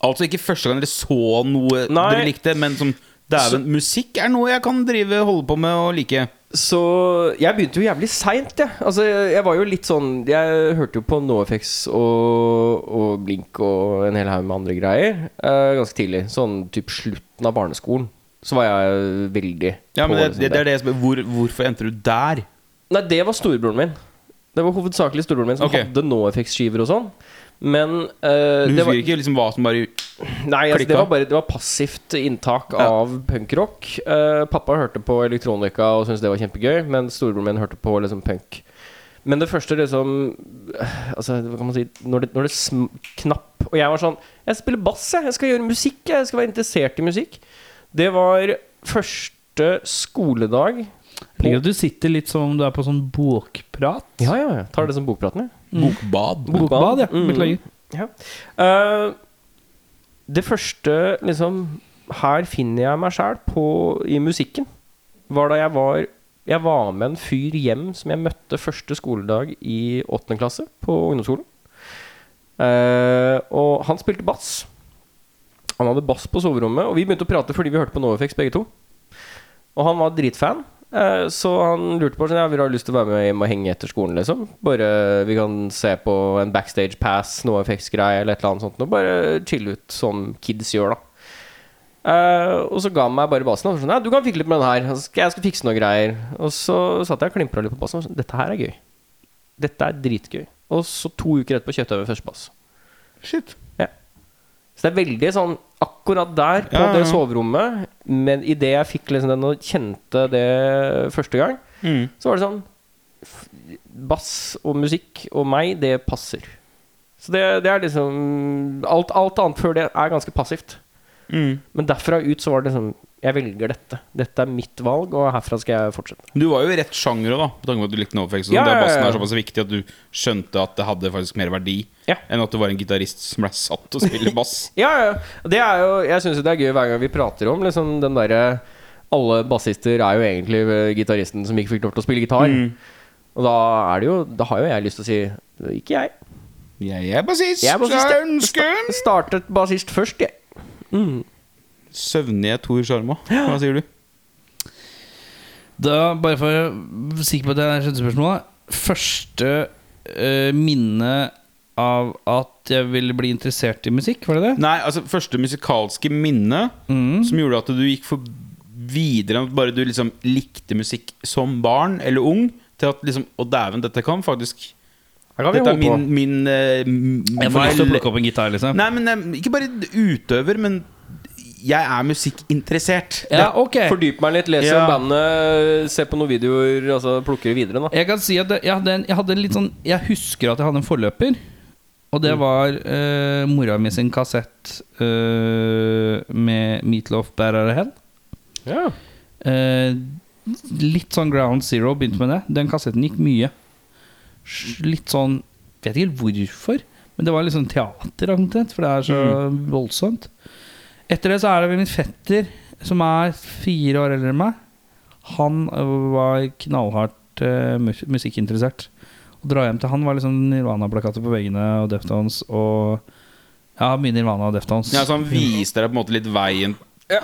Altså ikke første gang dere så noe Nei. dere likte, men som Dæven, musikk er noe jeg kan drive holde på med og like. Så jeg begynte jo jævlig seint, jeg. Altså, jeg, jeg var jo litt sånn Jeg hørte jo på NoFX og, og Blink og en hel haug med andre greier uh, ganske tidlig. Sånn typ slutten av barneskolen. Så var jeg veldig Ja, men det, liksom det, det er det som Hvor, Hvorfor endte du der? Nei, det var storebroren min. Det var hovedsakelig storebroren min som okay. hadde NoFX-skiver og sånn. Men uh, Du det husker var, ikke liksom hva som bare Nei, altså, det var bare Det var passivt inntak Ja. av punkrock. Uh, pappa hørte på elektronika og syntes det var kjempegøy, men storebroren min hørte på liksom punk. Men det første liksom Altså, hva kan man si Når det, når det sm knapp Og jeg var sånn Jeg spiller bass, jeg. Jeg skal gjøre musikk. Jeg Jeg skal være interessert i musikk. Det var første skoledag Jeg liker at du sitter litt som om du er på sånn bokprat. Ja, ja, ja. Tar det som bokpraten, jeg. Bokbad. Bokbad, ja. Mm. Beklager. Ja. Uh, det første liksom Her finner jeg meg sjæl i musikken. Var da jeg var Jeg var med en fyr hjem som jeg møtte første skoledag i åttende klasse på ungdomsskolen. Uh, og han spilte bass. Han hadde bass på soverommet, og vi begynte å prate fordi vi hørte på NoFX begge to. Og han var dritfan. Eh, Så han lurte på sånn, ja, vil har ha lyst til å være med hjem og henge etter skolen. liksom Bare Vi kan se på en backstage pass, noe effektsgreie eller et eller annet sånt. Og bare chille ut som kids gjør, da. Uh, og så ga han meg bare basen. Og sånn, ja, du kan fikle litt med den her. Jeg skal fikse noen greier. Og så satt jeg og klimpra litt på bassen. Og sånn, Dette her er gøy. Dette er dritgøy. Og så to uker etterpå kjøpte jeg min første bass. Shit. Så det er veldig sånn akkurat der på Ja, det soverommet. Men idet jeg fikk liksom den og kjente det første gang, Mm. så var det sånn Bass og musikk og meg, det passer. Så det, det er liksom alt, alt annet før det er ganske passivt. Mm. Men derfra ut så var det sånn Jeg velger dette. Dette er mitt valg, og herfra skal jeg fortsette. Du var jo i rett sjanger òg, da. På tanke på at du likte NoFX. Ja, Ja, ja, Bassen er såpass viktig at du skjønte at det hadde faktisk mer verdi Ja. enn at du var en gitarist som ble satt til å spille bass. Ja, ja. Det er jo Jeg syns jo det er gøy hver gang vi prater om liksom den derre Alle bassister er jo egentlig eh, gitaristen som ikke fikk lov til å spille gitar. Mm. Og da er det jo Da har jo jeg lyst til å si Ikke jeg. Jeg er bassist. Jeg er bassist, jeg. ønsker startet bassist først, jeg. Mm. Søvnige Tor Sjarma. Hva sier du? Da, bare for å være sikker på at jeg skjønte spørsmålet Første uh, minne av at jeg ville bli interessert i musikk, var det det? Nei, altså første musikalske minne Mm. som gjorde at du gikk for videre at bare du liksom likte musikk som barn eller ung, til at liksom Å, dæven, dette kan faktisk Dette er min, min uh, Jeg får lyst til å plukke opp en gitar, liksom. Nei, men eh, ikke bare utøver, men jeg er musikkinteressert. Ja, ok Fordyp meg litt, lese Ja. om bandet, se på noen videoer, altså plukker det videre, da. Jeg kan si at jeg, hadde en, jeg hadde en litt sånn Jeg husker at jeg hadde en forløper. Og det var uh, mora mi sin kassett uh, med Meatloaf Bærer Hell. Ja. Uh, litt sånn Ground Zero begynte med det. Den kassetten gikk mye. Litt sånn Vet ikke helt hvorfor, men det var litt sånn teater, omtrent, for det er så voldsomt. Etter det så er det min fetter, som er fire år eldre enn meg. Han øh, var knallhardt uh, musikkinteressert. Å dra hjem til han var liksom Nirvana-plakater på veggene og Deftones og Ja, mye Nirvana og Deftones. Ja, så han viste deg på en måte litt veien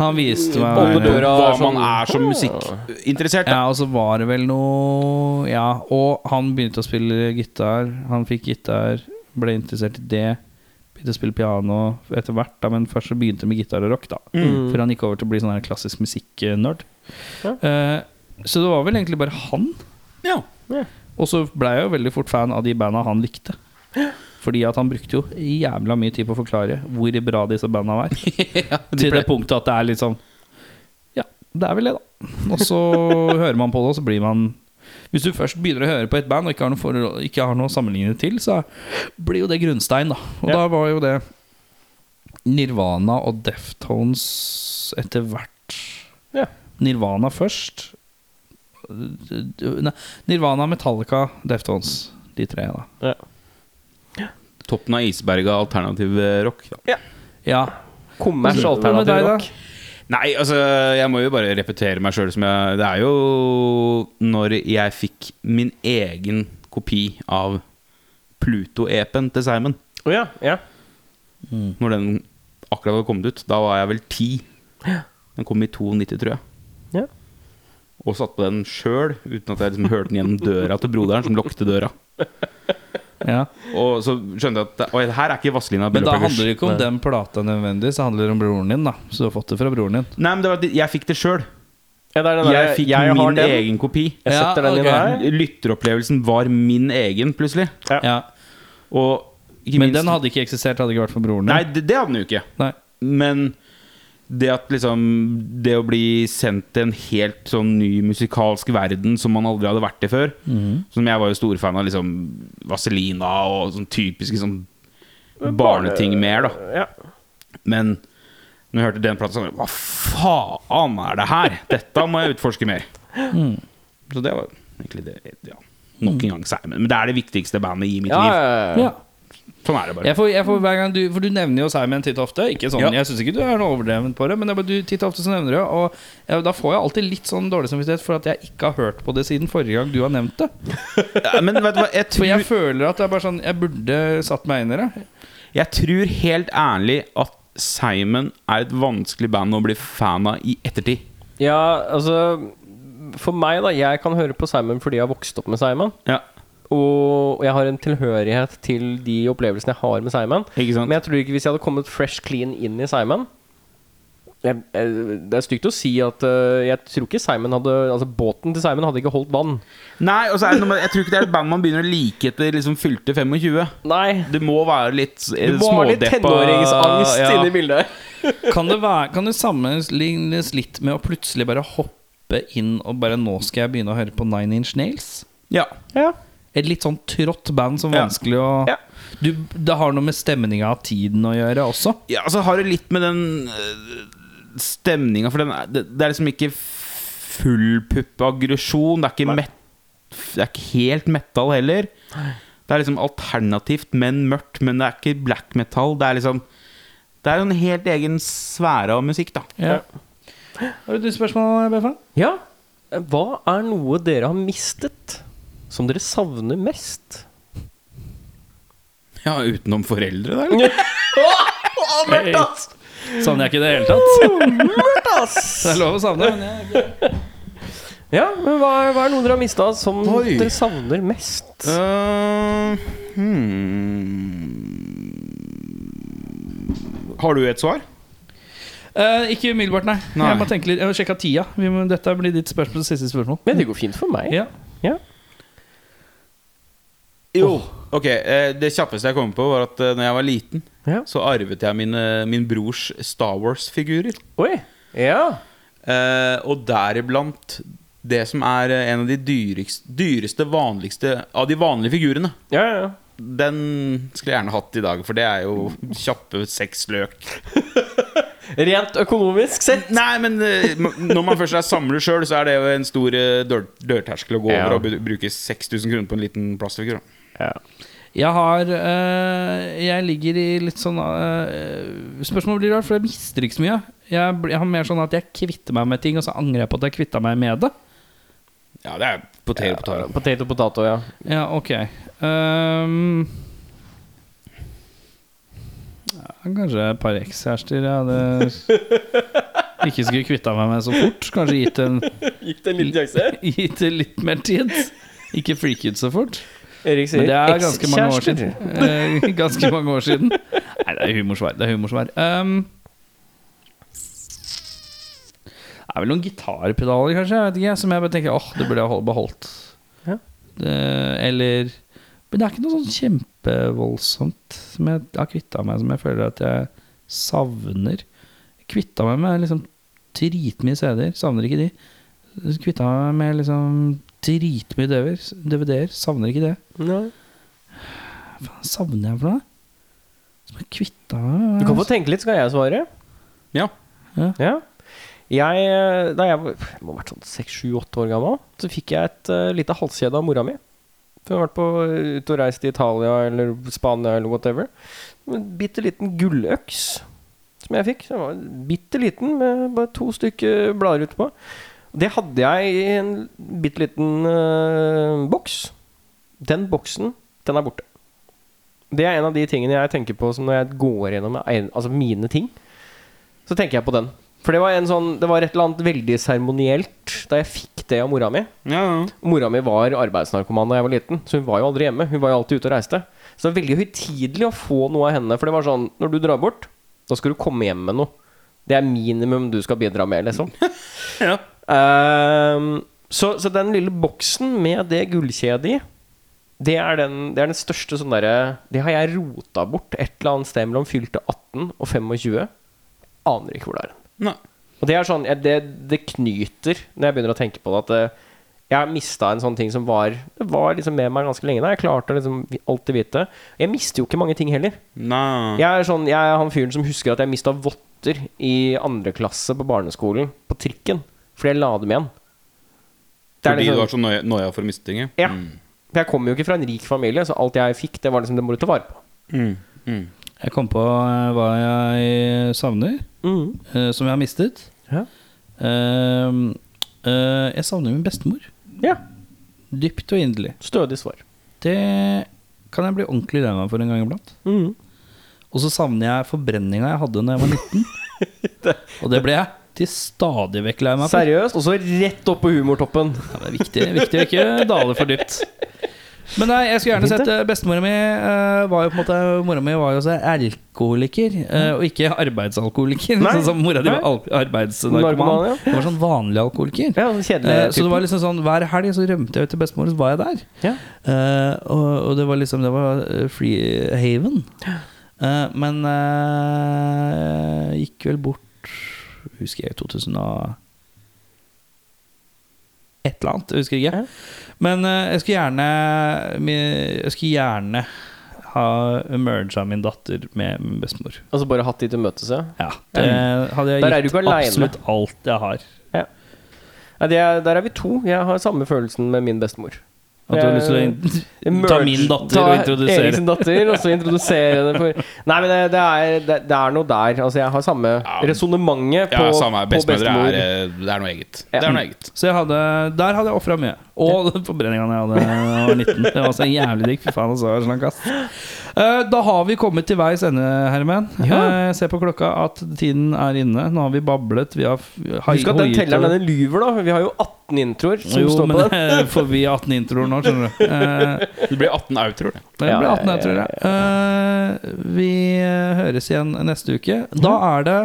Han viste meg Åpne døra Hva sånn- man er som musikkinteressert. Ja, og så var det vel noe Ja, og han begynte å spille gitar. Han fikk gitar, ble interessert i det. Begynte å spille piano etter hvert, da, men først så begynte han med gitar og rock. da Mm. Før han gikk over til å bli sånn her klassisk musikknerd. Ja. Uh, så det var vel egentlig bare han. Ja. Og så ble jeg jo veldig fort fan av de banda han likte. Fordi at han brukte jo jævla mye tid på å forklare hvor bra disse banda var. Til det punktet at det er litt sånn Ja, det er vel det, da. Og så hører man på det, og så blir man Hvis du først begynner å høre på et band og ikke har noe, forhold, ikke har noe å sammenligne til, så blir jo det grunnstein, da. Og Ja. da var jo det Nirvana og Deftones etter hvert. Ja. Nirvana først. Nei, Nirvana, Metallica, Deftones. De tre, da. Toppen av isberget alternativ eh, rock. Da. Ja. Kommers Hva alternativ rock. Nei, altså, jeg må jo bare repetere meg sjøl som jeg Det er jo når jeg fikk min egen kopi av Pluto-epen til Simon. Oh, ja, ja. Når den akkurat hadde kommet ut. Da var jeg vel ti. Den kom i 92, tror jeg. Ja. Og satt på den sjøl, uten at jeg liksom hørte den gjennom døra til broderen, som lukket døra. ja. Og så skjønte jeg at Oi, det her er ikke Vazelina Men da handler det ikke om den plata nødvendigvis, det handler om broren din, da. Så du har fått det fra broren din. Nei, men det var at jeg fikk det sjøl. ja det er Jeg fikk jeg har min den. egen kopi. Jeg setter Ja, den inn ok. her. Lytteropplevelsen var min egen, plutselig. Ja. Ja. Og ikke Men minst den hadde ikke eksistert, hadde ikke vært for broren din. Nei, det, det hadde den jo ikke. Nei. Men det at liksom Det å bli sendt til en helt sånn ny musikalsk verden som man aldri hadde vært i før Som jeg var jo storfan av liksom Vazelina og sånn typiske sånn barneting mer, da. Ja. Men når jeg hørte den plata, sånn Hva faen er det her? Dette må jeg utforske mer. Så det var egentlig det. Ja. Nok en gang Simon. Men det er det viktigste bandet i mitt Ja, liv. ja, ja. Ja. Sånn er det bare. Jeg får, jeg får hver gang du For du nevner jo Simon titt og ofte. Ikke sånn, Ja. Jeg syns ikke du er noe overdreven på det, men bare du titt og ofte så nevner det. Og jeg, da får jeg alltid litt sånn dårlig samvittighet for at jeg ikke har hørt på det siden forrige gang du har nevnt det. Ja, men vet du hva, jeg For jeg føler at det er bare sånn Jeg burde satt meg inn i det. jeg tror helt ærlig at Simon er et vanskelig band å bli fan av i ettertid. ja, altså For meg, da. Jeg kan høre på Simon fordi jeg har vokst opp med Simon. Ja, Og jeg har en tilhørighet til de opplevelsene jeg har med Simon. ikke sant? Men jeg tror ikke hvis jeg hadde kommet fresh clean inn i Simon jeg, jeg, Det er stygt å si at uh, jeg tror ikke Simon hadde Altså båten til Simon hadde ikke holdt vann. Nei, og så er det noe med, jeg tror ikke det er et band man begynner å like etter liksom fylte 25. Nei. Det må være litt smådeppa. Du må ha litt tenåringsangst ja. inni bildet. Kan det, være, kan det sammenlignes litt med å plutselig bare hoppe inn og bare Nå skal jeg begynne å høre på Nine Inch Nails? Ja. Ja. Et litt sånn trått band som er vanskelig å Ja. du, Det har noe med stemninga av tiden å gjøre også. Ja, altså har det litt med den uh, stemninga For den er, det, det er liksom ikke fullpupp aggresjon. Det er ikke met, Det er ikke helt metal heller. Det er liksom alternativt, men mørkt. Men det er ikke black metal. Det er liksom Det er en helt egen sfære av musikk, da. Ja. Har du et spørsmål, Beffa? ja. Hva er noe dere har mistet, som dere savner mest? Ja, utenom foreldre, da? eller? Savner jeg ikke i det hele tatt. Det er lov å savne. Ja, men hva, hva er noe dere har mista som Oi. dere savner mest? Uh, hmm. Har du et svar? Eh, ikke umiddelbart, nei. Nei. Jeg må tenke litt Jeg må sjekke tida. Vi må, dette blir ditt spørsmål, siste spørsmål. Men det går fint for meg. Ja. Ja. Jo. Ok, eh, Det kjappeste jeg kom på, var at eh, når jeg var liten, Ja. så arvet jeg min, eh, min brors Star Wars-figurer. Oi. Ja. Eh, og deriblant det som er eh, en av de dyreste, dyreste, vanligste av de vanlige figurene. Ja, ja, ja. Den skulle jeg gjerne hatt i dag, for det er jo kjappe seks løk. Rent økonomisk sett. Nei, men når man først er samler sjøl, så er det jo en stor dør, dørterskel å gå Ja. over og bruke 6000 kroner på en liten plastfigur. Ja. Jeg har eh, Jeg ligger i litt sånn uh, Spørsmålet blir rart, for jeg mister ikke så mye. Jeg, jeg har mer sånn at jeg kvitter meg med ting, og så angrer jeg på at jeg kvitta meg med det. Ja, det er potet på potet og potato, ja. Ja, ok. Um, ja, kanskje et par ekskjærester jeg hadde ikke skulle kvitta meg med så fort. Kanskje gitt en, gitt en liten sjanse? gitt det litt mer tid. Ikke freaket så fort. Erik sier Men det er ganske mange år siden. Ganske mange år siden. Nei, det er humorsvar. Det er humorsvar. Um, det er vel noen gitarpedaler, kanskje, jeg vet ikke, som jeg bare tenker åh, det burde jeg hold- beholdt. Ja. Det, eller Men det er ikke noe sånn kjempevoldsomt som jeg har kvitta meg som jeg føler at jeg savner. Kvitta meg med liksom dritmye CD-er. Savner ikke de. Kvitta meg med liksom dritmye DVD-er. Savner ikke det. Nei. Hva savner jeg for noe? Som jeg kvitta meg? Du kan få tenke litt, så kan jeg svare. Ja. Ja. Jeg, eh, da jeg var jeg må ha vært sånn 6-7-8 år gammel, så fikk jeg et uh, lite halskjede av mora mi. Hun har vært på ute og reist i Italia eller Spania eller whatever. En bitte liten gulløks som jeg fikk. Den var bitte liten med bare to stykker blader utpå. Det hadde jeg i en bitte liten uh, boks. Den boksen, den er borte. Det er en av de tingene jeg tenker på som når jeg går gjennom altså mine ting. Så tenker jeg på den. For det var, en sånn, det var et eller annet veldig seremonielt da jeg fikk det av mora mi. Ja, ja. Mora mi var arbeidsnarkoman da jeg var liten, så hun var jo aldri hjemme. Hun var jo alltid ute og reiste. Så det var veldig høytidelig å få noe av henne. For det var sånn, når du drar bort, da skal du komme hjem med noe. Det er minimum du skal bidra med, liksom. Ja. Ehm, så, så den lille boksen med det gullkjedet i, det er den, det er den største sånn derre Det har jeg rota bort et eller annet sted mellom fylte 18 og 25. Aner ikke hvor det er. Nei. Og det er sånn det, det knyter når jeg begynner å tenke på det, at eh, jeg har mista en sånn ting som var Det var liksom med meg ganske lenge. Da. Jeg klarte å liksom alltid vite. Jeg mister jo ikke mange ting heller. Nei. Jeg er, sånn, jeg er han fyren som husker at jeg mista votter i andre klasse på barneskolen. På trikken. Fordi jeg la dem igjen. Det er Fordi liksom- du har så noia, noia for å miste ting? Ja. Mm. For jeg kommer jo ikke fra en rik familie, så alt jeg fikk, det var liksom Det må du ta vare på. Mm. Mm. Jeg kom på eh, hva jeg savner, eh, som jeg har mistet. Ja. Uh, uh, jeg savner min bestemor. Ja. Dypt og inderlig. Stødig svar. Det kan jeg bli ordentlig lei meg for en gang iblant. Og så savner jeg forbrenninga jeg hadde da jeg var 19. og det ble jeg til stadig vekk lei meg for. Seriøst. Og så rett opp på humortoppen. Ja, det er viktig, viktig å ikke dale for dypt. Men nei, jeg skulle gjerne sett eh, Bestemora mi eh, var jo på en måte Mora mi var jo også alkoholiker, eh, og ikke arbeidsalkoholiker. Nei, Sånn som mora di var arbeidsnarkoman. Narkoman, ja. Hun var sånn vanlig alkoholiker. Ja, sånn kjedelig så det var liksom sånn hver helg så rømte jeg ut til bestemor, så var jeg der. Ja. Og, og det var liksom Det var free haven. Men gikk vel bort Husker jeg 2000 og Et eller annet, jeg husker ikke. Men eh, jeg skulle gjerne Jeg skulle gjerne ha merga min datter med min bestemor. Altså bare hatt de til møtes, ja. Ja, det hadde jeg Der er gitt absolutt alt jeg har. Er, der er vi to. Jeg har samme følelsen med min bestemor. At du har lyst til å ta min datter og introdusere Erik sin datter, og så introdusere henne for Nei, men det, det, er, det, det er noe der. Altså, jeg har samme Ja. resonnementet på, Ja, samme. på Bestemødre bestemor. er, eh, det er noe eget. Ja. Det er noe eget. Så jeg hadde, der hadde jeg ofra mye. Og den forbrenninga jeg hadde da jeg var 19. Det var så jævlig digg. Fy faen, altså, jeg slank, ass. Eh, Da har vi kommet til veis ende, Herman. Ja. Eh, Se på klokka at tiden er inne. Nå har vi bablet. Vi har Husk at den telleren denne lyver, da. Vi har jo 18 introer som Jo, står men på den. eh, får vi 18 introer nå, skjønner du. Eh, Det blir 18 outroer, det. Det blir 18 ja, jeg tror jeg. Eh, vi eh, høres igjen neste uke. Da er det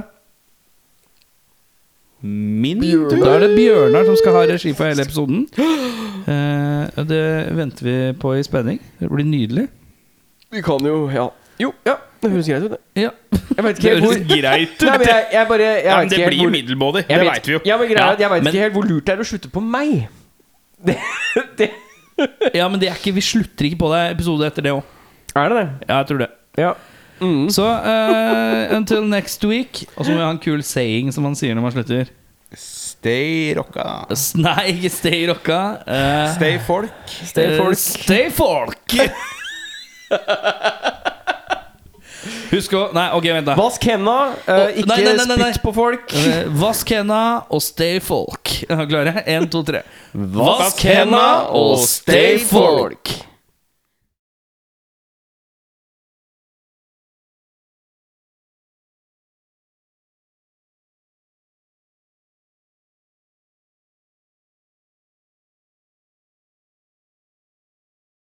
Min Da er det Bjørnar som skal ha regi for hele episoden. Eh, det venter vi på i spenning. Det blir nydelig. Vi kan jo Ja. Jo, ja. Det høres greit ut, det. Ja. Jeg vet ikke helt hvor greit Nei, men jeg, jeg bare jeg Ja, men det blir hvor- middelmådig. Det vet- veit vi jo. Ja, men greia ja, jeg men- ikke helt hvor lurt det er å slutte på meg. Det, det Ja, men det er ikke, vi slutter ikke på det episode etter det òg. Er det det? Ja, jeg tror det. Ja. Mm. Så uh, until next week. Og så må vi ha en kul saying som man sier når man slutter. Stay rocka. Nei, ikke stay rocka. Uh, Stay folk. Stay eh, folk. Stay folk. Husk å Nei, ok, vent, da. Vask henda, Uh, ikke nei, nei, nei, spytt på folk. Vask henda og stay folk. Klarer jeg? klare? Én, to, tre. Vask henda og stay folk.